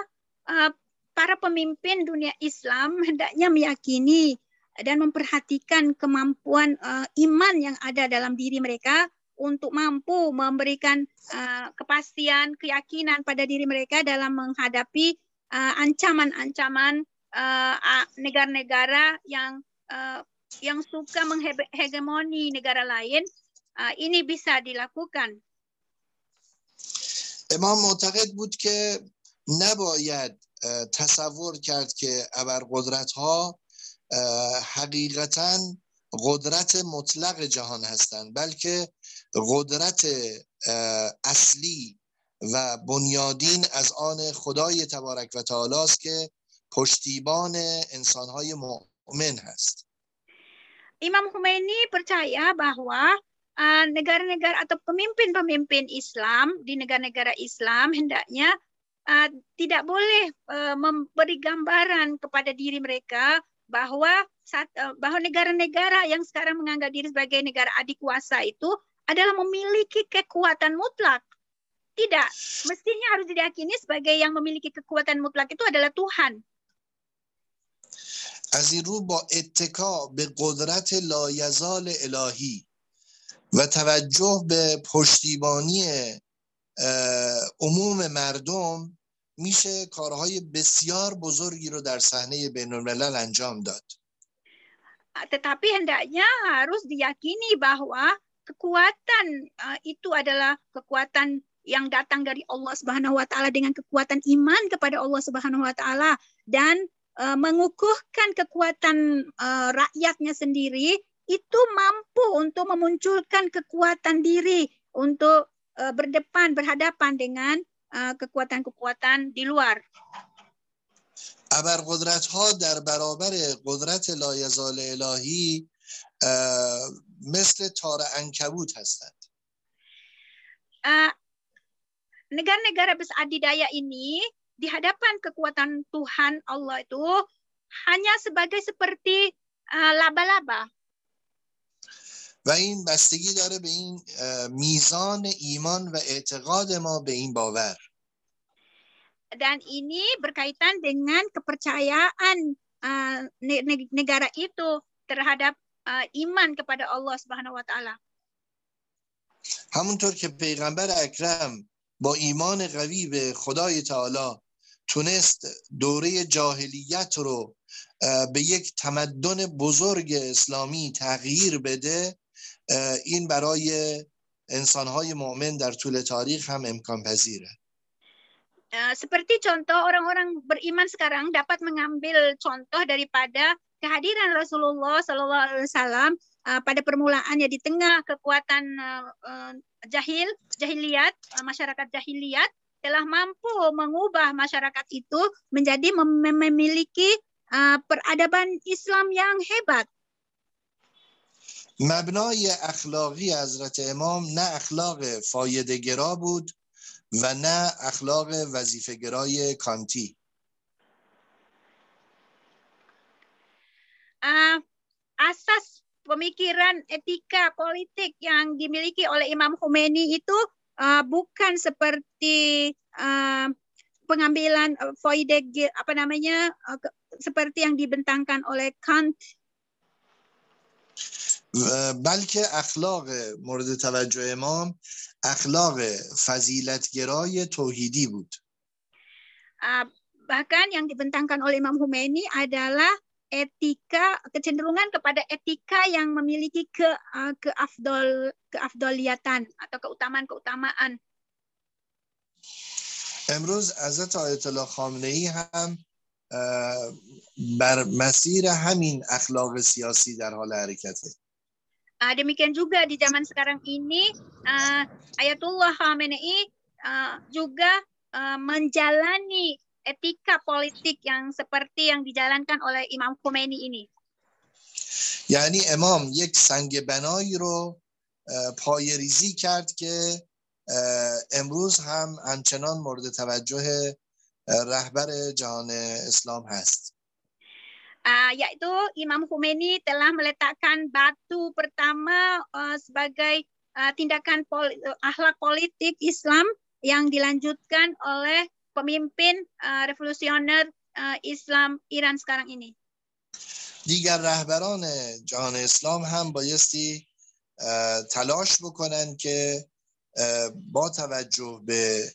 uh, para pemimpin dunia Islam hendaknya meyakini dan memperhatikan kemampuan uh, iman yang ada dalam diri mereka untuk mampu memberikan uh, kepastian, keyakinan pada diri mereka dalam menghadapi ancaman-ancaman uh, negara-negara yang uh, yang suka menghegemoni negara lain uh, ini bisa dilakukan. امام معتقد بود که نباید تصور کرد که ابرقدرت ها حقیقتا قدرت مطلق جهان هستند بلکه قدرت اصلی و بنیادین از آن خدای تبارک و تعالی است که پشتیبان انسانهای مؤمن هست Imam Khomeini percaya bahwa negara-negara uh, atau pemimpin-pemimpin Islam di negara-negara Islam hendaknya uh, tidak boleh uh, memberi gambaran kepada diri mereka bahwa saat, uh, bahwa negara-negara yang sekarang menganggap diri sebagai negara adik kuasa itu adalah memiliki kekuatan mutlak. Tidak, mestinya harus diyakini sebagai yang memiliki kekuatan mutlak itu adalah Tuhan. از این رو با اتکا به قدرت لایزال الهی و توجه به پشتیبانی عموم مردم میشه کارهای بسیار بزرگی رو در صحنه بین الملل انجام داد tetapi hendaknya harus diyakini bahwa kekuatan uh, itu adalah kekuatan yang datang dari Allah Subhanahu wa taala dengan kekuatan iman kepada Allah Subhanahu wa taala dan uh, mengukuhkan kekuatan uh, rakyatnya sendiri itu mampu untuk memunculkan kekuatan diri untuk uh, berdepan berhadapan dengan kekuatan-kekuatan di luar. ابرقدرت ها در برابر قدرت لایزال الهی مثل تار انکبوت هستند. negara-negara besadidaya ini di hadapan kekuatan Tuhan Allah itu hanya sebagai seperti laba-laba. و این بستگی داره به این میزان ایمان و اعتقاد ما به این باور dan ini berkaitan dengan kepercayaan uh, negara itu terhadap uh, iman kepada Allah Subhanahu wa taala. همونطور که پیغمبر اکرم با ایمان قوی به خدای تعالی تونست دوره جاهلیت رو به یک تمدن بزرگ اسلامی تغییر بده این برای انسانهای مؤمن در طول تاریخ هم امکان پذیره seperti contoh orang-orang beriman sekarang dapat mengambil contoh daripada kehadiran Rasulullah Sallallahu Alaihi Wasallam pada permulaannya di tengah kekuatan jahil jahiliyat masyarakat jahiliyat telah mampu mengubah masyarakat itu menjadi memiliki uh, peradaban Islam yang hebat. مبنای اخلاقی حضرت امام نه اخلاق فایده گرا بود و نه اخلاق وظیفه گرای کانتی uh, asas pemikiran etika politik yang dimiliki oleh Imam Khomeini itu uh, bukan seperti uh, pengambilan uh, Voideg apa namanya uh, seperti yang dibentangkan oleh Kant بلکه اخلاق مورد توجه امام اخلاق فضیلتگرای توحیدی بود bahkan yang dibentangkan oleh Imam Khomeini adalah etika kecenderungan kepada etika yang memiliki ke uh, keafdol keafdoliatan atau keutamaan-keutamaan. امروز حضرت آیت الله خامنه ای هم بر مسیر همین اخلاق سیاسی در حال حرکته. Uh, demikian juga di zaman sekarang ini uh, Ayatullah Khamenei uh, juga uh, menjalani etika politik yang seperti yang dijalankan oleh Imam Khomeini ini. یعنی امام یک سنگ بنایی رو پای ریزی کرد که امروز هم همچنان مورد توجه رهبر جهان اسلام هست. Uh, yaitu Imam Khomeini telah meletakkan batu pertama uh, sebagai uh, tindakan poli akhlak politik Islam yang dilanjutkan oleh pemimpin uh, revolusioner uh, Islam Iran sekarang ini. دیگر رهبران جهان اسلام هم بایستی تلاش بکنن که با توجه به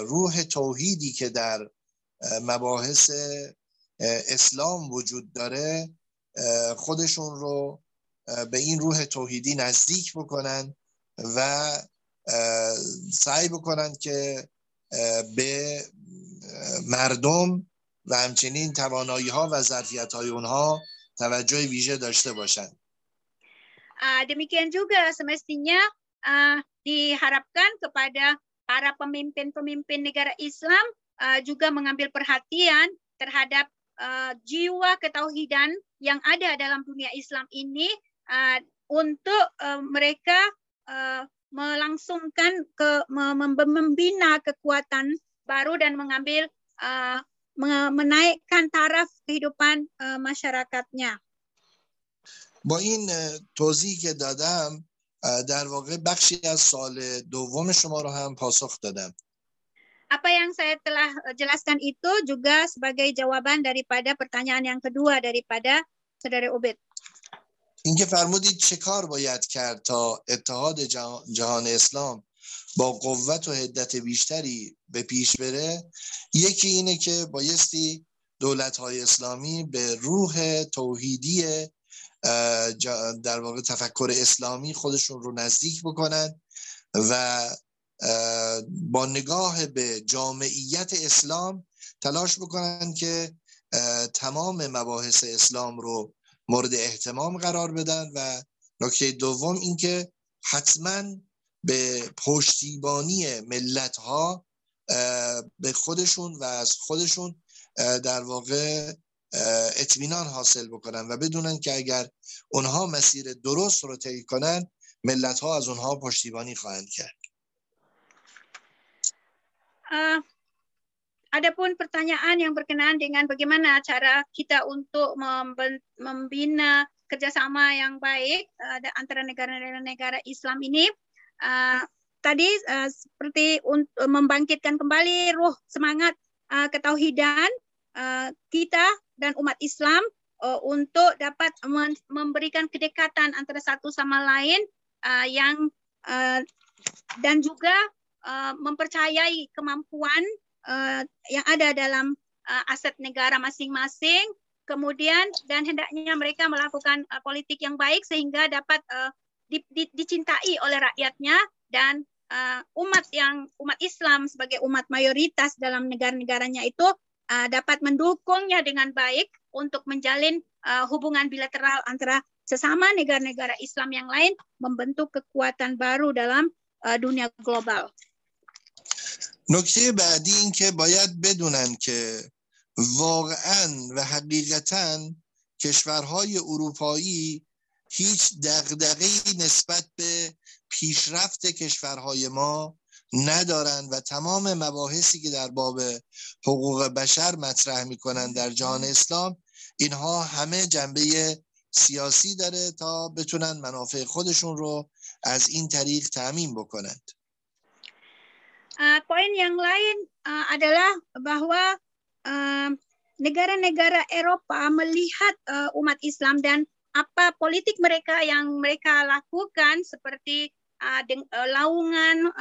روح توحیدی که در مباحث اسلام وجود داره خودشون رو به این روح توحیدی نزدیک بکنن و سعی بکنن که به مردم و همچنین توانایی ها و ظرفیت های اونها توجه ویژه داشته باشند. demikian juga semestinya uh, diharapkan kepada para pemimpin-pemimpin negara Islam uh, juga mengambil perhatian terhadap uh, jiwa ketauhidan yang ada dalam dunia Islam ini uh, untuk uh, mereka uh, melangsungkan ke membina kekuatan baru dan mengambil uh, menaikkan taraf kehidupan uh, masyarakatnya. با این توضیحی که دادم در واقع بخشی از سال دوم شما رو هم پاسخ دادم. Apa yang saya telah jelaskan itu juga sebagai jawaban daripada pertanyaan yang kedua daripada saudara Ubed. اینکه فرمودید چه کار باید کرد تا اتحاد جهان اسلام با قوت و حدت بیشتری به پیش بره؟ یکی اینه که بایستی دولت های اسلامی به روح توحیدی در واقع تفکر اسلامی خودشون رو نزدیک بکنن و با نگاه به جامعیت اسلام تلاش بکنن که تمام مباحث اسلام رو مورد احتمام قرار بدن و نکته دوم اینکه حتما به پشتیبانی ملت ها به خودشون و از خودشون در واقع اطمینان حاصل بکنن و بدونن که اگر اونها مسیر درست رو طی کنن ملت ها از اونها پشتیبانی خواهند کرد. Adapun pertanyaan yang berkenaan dengan bagaimana cara kita untuk membina kerjasama yang baik uh, antara negara-negara Islam ini, uh, tadi uh, seperti untuk membangkitkan kembali ruh semangat uh, ketauhidan uh, kita dan umat Islam uh, untuk dapat memberikan kedekatan antara satu sama lain uh, yang uh, dan juga uh, mempercayai kemampuan uh, yang ada dalam uh, aset negara masing-masing kemudian dan hendaknya mereka melakukan uh, politik yang baik sehingga dapat uh, di, di, dicintai oleh rakyatnya dan uh, umat yang umat Islam sebagai umat mayoritas dalam negara-negaranya itu uh, dapat mendukungnya dengan baik untuk menjalin uh, hubungan bilateral antara sesama negara-negara Islam yang lain membentuk kekuatan baru dalam uh, dunia global. نکته بعدی این که باید بدونن که واقعا و حقیقتا کشورهای اروپایی هیچ دغدغه‌ای نسبت به پیشرفت کشورهای ما ندارند و تمام مباحثی که در باب حقوق بشر مطرح می‌کنند در جهان اسلام اینها همه جنبه سیاسی داره تا بتونن منافع خودشون رو از این طریق تعمین بکنند. Uh, poin yang lain uh, adalah bahwa negara-negara uh, Eropa melihat uh, umat Islam dan apa politik mereka yang mereka lakukan seperti uh, deng, uh, laungan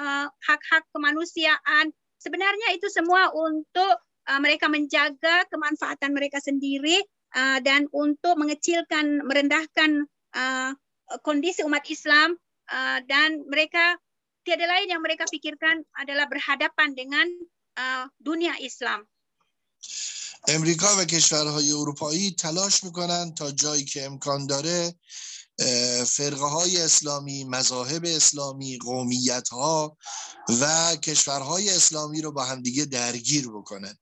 hak-hak kemanusiaan. Sebenarnya itu semua untuk uh, mereka menjaga kemanfaatan mereka sendiri uh, dan untuk mengecilkan merendahkan uh, kondisi umat Islam uh, dan mereka tiada lain yang mereka pikirkan adalah berhadapan dengan uh, dunia Islam. امریکا و کشورهای اروپایی تلاش میکنند تا جایی که امکان داره فرقه های اسلامی مذاهب اسلامی قومیت ها و کشورهای اسلامی رو با همدیگه درگیر بکنند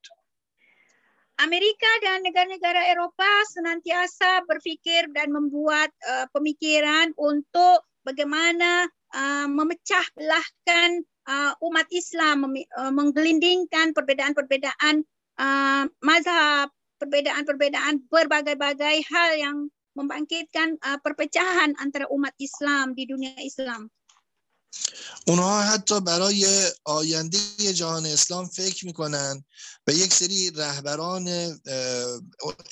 Amerika dan negara-negara Eropa senantiasa berpikir dan membuat uh, pemikiran untuk bagaimana uh, memecah belahkan uh, umat Islam, uh, menggelindingkan perbedaan-perbedaan uh, mazhab, perbedaan-perbedaan berbagai-bagai hal yang membangkitkan uh, perpecahan antara umat Islam di dunia Islam. اونها حتی برای آینده جهان اسلام فکر می‌کنن و یک سری رهبران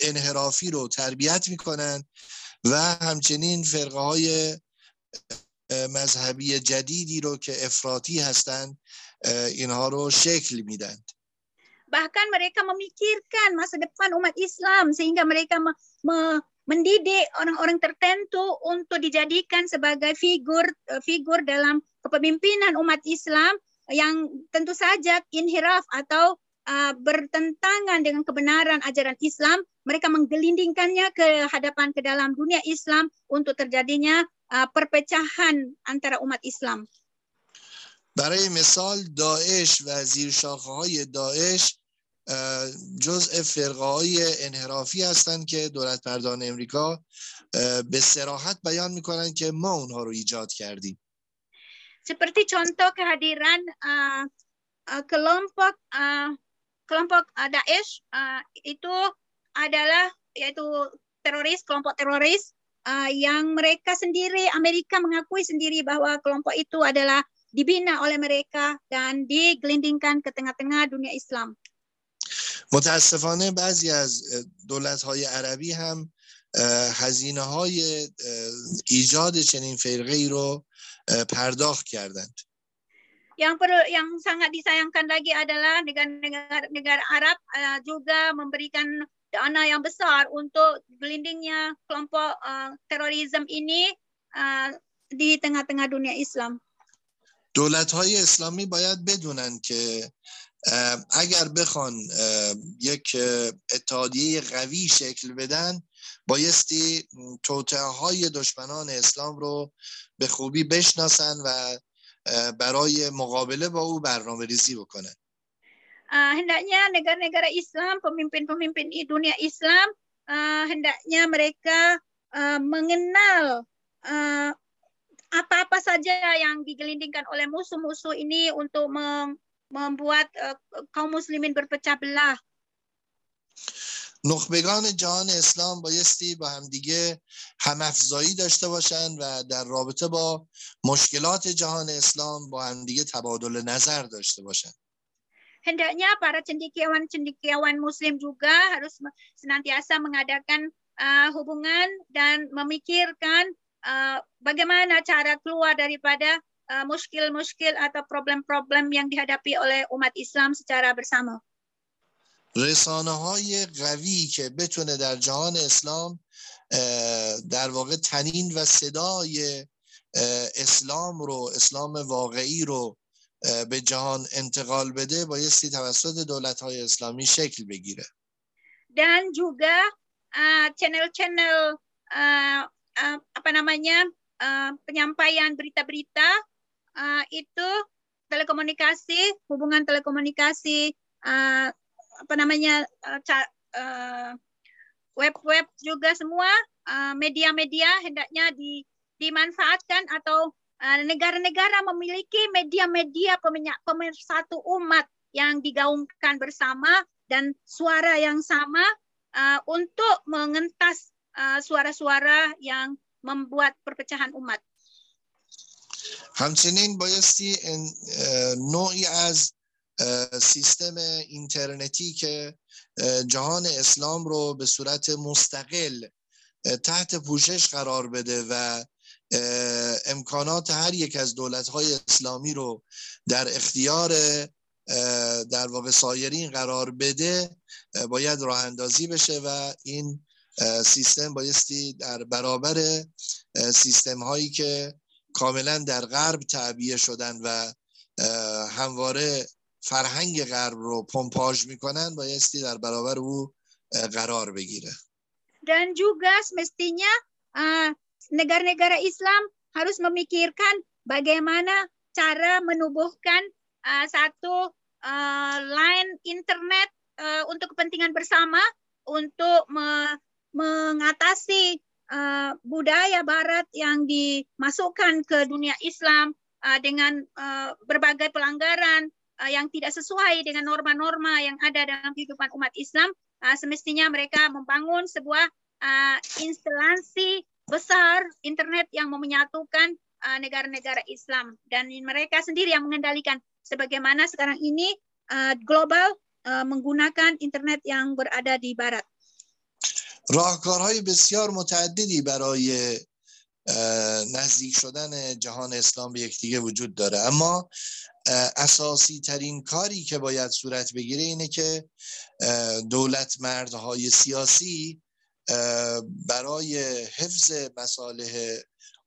انحرافی رو تربیت می‌کنن و همچنین فرقه های مذهبی جدیدی رو که افراطی هستند اینها رو شکل میدند bahkan mereka memikirkan masa depan umat Islam sehingga mereka me, me, mendidik orang-orang tertentu untuk dijadikan sebagai figur eh, figur dalam kepemimpinan umat Islam yang tentu saja inhiraf atau uh, bertentangan dengan kebenaran ajaran Islam, mereka menggelindingkannya ke hadapan ke dalam dunia Islam untuk terjadinya uh, perpecahan antara umat Islam. برای مثال داعش و زیر شاخه های داعش جزء فرقه های انحرافی هستند که دولت مردان امریکا به سراحت بیان می‌کنن که ما اونها رو ایجاد کردیم seperti contoh kehadiran uh, uh, kelompok uh, kelompok uh, Daesh uh, itu adalah yaitu teroris kelompok teroris uh, yang mereka sendiri Amerika mengakui sendiri bahwa kelompok itu adalah dibina oleh mereka dan digelindingkan ke tengah-tengah dunia Islam. متاسفانه بعضی از دولت های عربی هم هزینه های ایجاد چنین فرقه ای رو پرداخت کردند. Yang perlu yang sangat disayangkan lagi adalah negara-negara negara Arab uh, juga memberikan dana yang besar untuk gelindingnya kelompok uh, terorisme ini uh, di tengah-tengah dunia Islam. دولت های اسلامی باید بدونن که اگر بخوان یک اتحادیه قوی شکل بدن بایستی توطعه های دشمنان اسلام رو به خوبی بشناسن و برای مقابله با او برنامه ریزی بکنن uh, hendaknya negara-negara Islam, pemimpin-pemimpin dunia Islam, uh, hendaknya mereka uh, mengenal apa-apa uh, saja yang digelindingkan oleh musuh-musuh ini untuk membuat uh, kaum muslimin berpecah belah. نخبگان جهان اسلام بایستی با همدیگه همافزایی داشته باشند و در رابطه با مشکلات جهان اسلام با همدیگه تبادل نظر داشته باشند. Hendaknya para cendekiawan-cendekiawan muslim juga harus senantiasa mengadakan uh, hubungan dan memikirkan uh, bagaimana cara keluar daripada muskil-muskil atau problem-problem yang dihadapi oleh umat Islam secara bersama. رسانه های قوی که بتونه در جهان اسلام در واقع تنین و صدای اسلام رو اسلام واقعی رو به جهان انتقال بده بایستی توسط دولت های اسلامی شکل بگیره dan juga channel-channel uh, uh, apa namanya uh, penyampaian berita-berita uh, itu telekomunikasi hubungan telekomunikasi uh, apa namanya uh, web-web juga semua media-media uh, hendaknya di, dimanfaatkan atau negara-negara uh, memiliki media-media pemersatu umat yang digaungkan bersama dan suara yang sama uh, untuk mengentas suara-suara uh, yang membuat perpecahan umat. همچنین بایستی نوعی از سیستم اینترنتی که جهان اسلام رو به صورت مستقل تحت پوشش قرار بده و امکانات هر یک از دولت‌های اسلامی رو در اختیار در واقع سایرین قرار بده باید راه اندازی بشه و این سیستم بایستی در برابر سیستم هایی که کاملا در غرب تعبیه شدن و همواره فرهنگ غرب رو پمپاژ می‌کنن بایستی در برابر او قرار بگیره. dan juga semestinya negara-negara Islam harus memikirkan bagaimana cara menubuhkan uh, satu uh, line internet uh, untuk kepentingan bersama untuk me mengatasi uh, budaya Barat yang dimasukkan ke dunia Islam uh, dengan uh, berbagai pelanggaran uh, yang tidak sesuai dengan norma-norma yang ada dalam kehidupan umat Islam, uh, semestinya mereka membangun sebuah uh, instalasi besar internet yang menyatukan negara-negara uh, Islam dan mereka sendiri yang mengendalikan sebagaimana sekarang ini uh, global uh, menggunakan internet yang berada di barat. راهکارهای بسیار متعددی برای نزدیک شدن جهان اسلام به یکدیگه وجود داره اما اساسی ترین کاری که باید صورت بگیره اینه که دولت مردهای سیاسی برای حفظ مصالح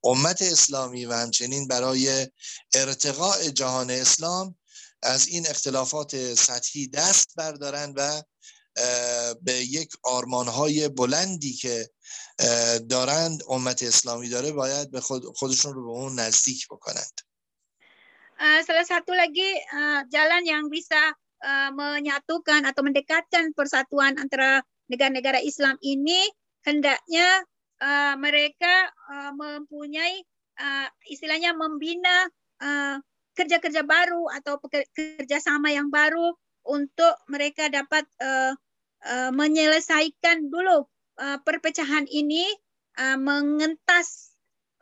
امت اسلامی و همچنین برای ارتقاء جهان اسلام از این اختلافات سطحی دست بردارن و به یک آرمانهای بلندی که دارند امت اسلامی داره باید به خود خودشون رو به اون نزدیک بکنند. salah satu lagi jalan yang bisa menyatukan atau mendekatkan persatuan antara negara-negara Islam ini hendaknya uh, mereka uh, mempunyai uh, istilahnya membina kerja-kerja uh, baru atau kerjasama yang baru untuk mereka dapat uh, uh, menyelesaikan dulu uh, perpecahan ini, uh, mengentas,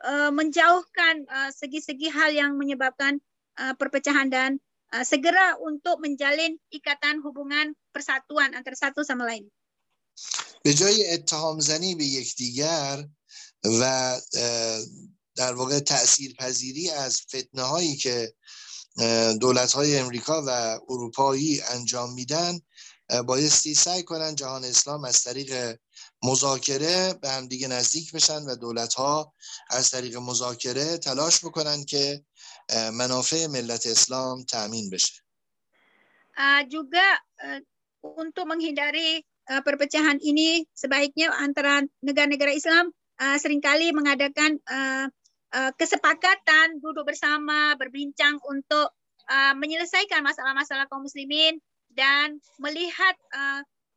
uh, menjauhkan segi-segi uh, hal yang menyebabkan uh, perpecahan dan uh, segera untuk menjalin ikatan hubungan persatuan antara satu sama lain. به جای اتهام زنی به یکدیگر و در واقع تأثیر پذیری از فتنه هایی که دولت های امریکا و اروپایی انجام میدن بایستی سعی کنن جهان اسلام از طریق مذاکره به هم دیگه نزدیک بشن و دولت ها از طریق مذاکره تلاش بکنن که منافع ملت Islam تأمین بشه. Juga untuk menghindari uh, perpecahan ini sebaiknya antara negara-negara Islam uh, sering kali mengadakan uh, uh, kesepakatan duduk bersama berbincang untuk uh, menyelesaikan masalah-masalah kaum muslimin dan melihat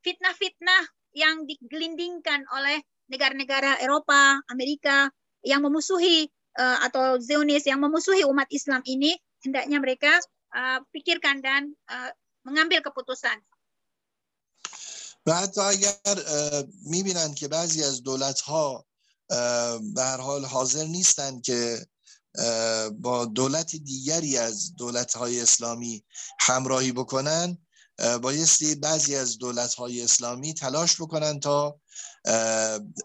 fitnah-fitnah uh, yang digelindingkan oleh negara-negara Eropa, Amerika yang memusuhi uh, atau Zionis yang memusuhi umat Islam ini hendaknya mereka uh, pikirkan dan uh, mengambil keputusan. و حتی اگر می‌بینند که بعضی از دولت ها به هر حال حاضر نیستند که با دولت دیگری از دولت های اسلامی همراهی بکنن بایستی بعضی از دولت های اسلامی تلاش بکنن تا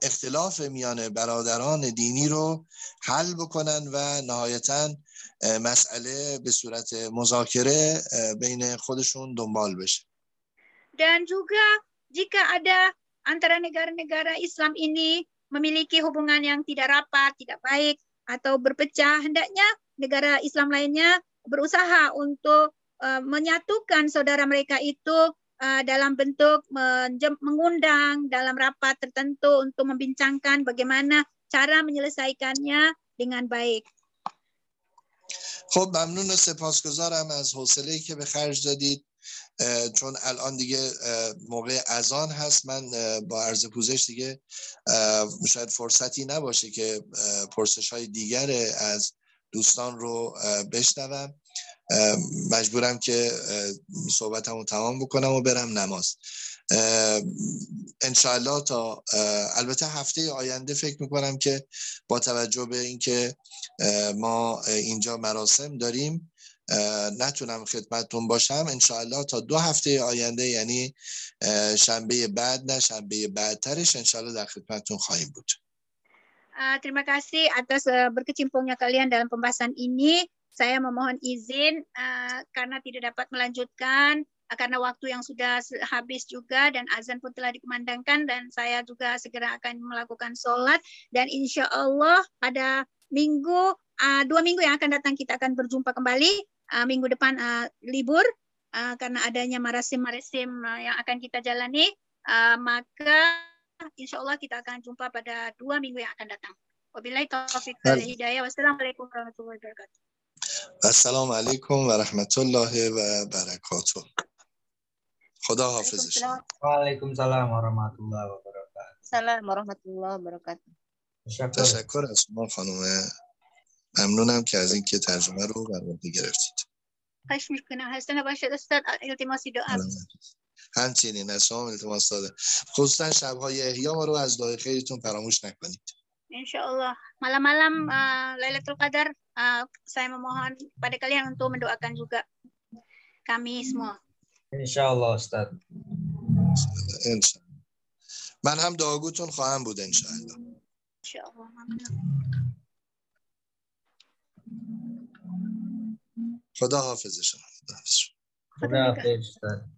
اختلاف میان برادران دینی رو حل بکنن و نهایتا مسئله به صورت مذاکره بین خودشون دنبال بشه. dan jika ada antara negara-negara Islam ini memiliki hubungan yang tidak rapat, tidak baik atau berpecah, hendaknya negara Islam lainnya berusaha untuk uh, menyatukan saudara mereka itu uh, dalam bentuk mengundang dalam rapat tertentu untuk membincangkan bagaimana cara menyelesaikannya dengan baik. خب ممنون و سپاسگزارم از حوصله که به خرج دادید چون الان دیگه موقع اذان هست من با عرض پوزش دیگه شاید فرصتی نباشه که پرسش های دیگر از دوستان رو بشنوم. مجبورم که صحبتمو تمام بکنم و برم نماز. انشاءالله تا البته هفته آینده فکر می‌کنم که با توجه به اینکه ما اینجا مراسم داریم نتونم خدمتتون باشم انشاءالله تا دو هفته آینده یعنی شنبه بعد نه شنبه بعدترش انشاءالله در خدمتتون خواهیم بود Uh, terima kasih atas uh, berkecimpungnya kalian dalam pembahasan ini. Saya memohon izin uh, karena tidak dapat melanjutkan uh, karena waktu yang sudah habis juga dan azan pun telah dikumandangkan dan saya juga segera akan melakukan sholat dan insya Allah pada minggu uh, dua minggu yang akan datang kita akan berjumpa kembali uh, minggu depan uh, libur uh, karena adanya marasim-marasim uh, yang akan kita jalani, uh, maka insya Allah kita akan jumpa pada dua minggu yang akan datang. Wabillahi taufiq wal hidayah. Wassalamualaikum warahmatullahi wabarakatuh. Assalamualaikum warahmatullahi wabarakatuh. Khuda hafiz. Waalaikumsalam warahmatullahi wabarakatuh. Assalamualaikum warahmatullahi wabarakatuh. Terima kasih. ممنونم که از اینکه ترجمه رو بر عهده گرفتید. خواهش می‌کنم. هستن باشد استاد التماسی دعا. همچنین از شما التماس داده. خصوصا شبهای احیا ما رو از دعای خیرتون فراموش نکنید. Insyaallah malam-malam uh, Lailatul Qadar uh, saya memohon pada kalian untuk mendoakan juga kami semua. Insyaallah Ustaz. انشاءالله من هم دعاگوتون خواهم بود انشاءالله. Insyaallah. Amin. خدا حافظ شما خدا حافظ شما Khudafidz Ustaz.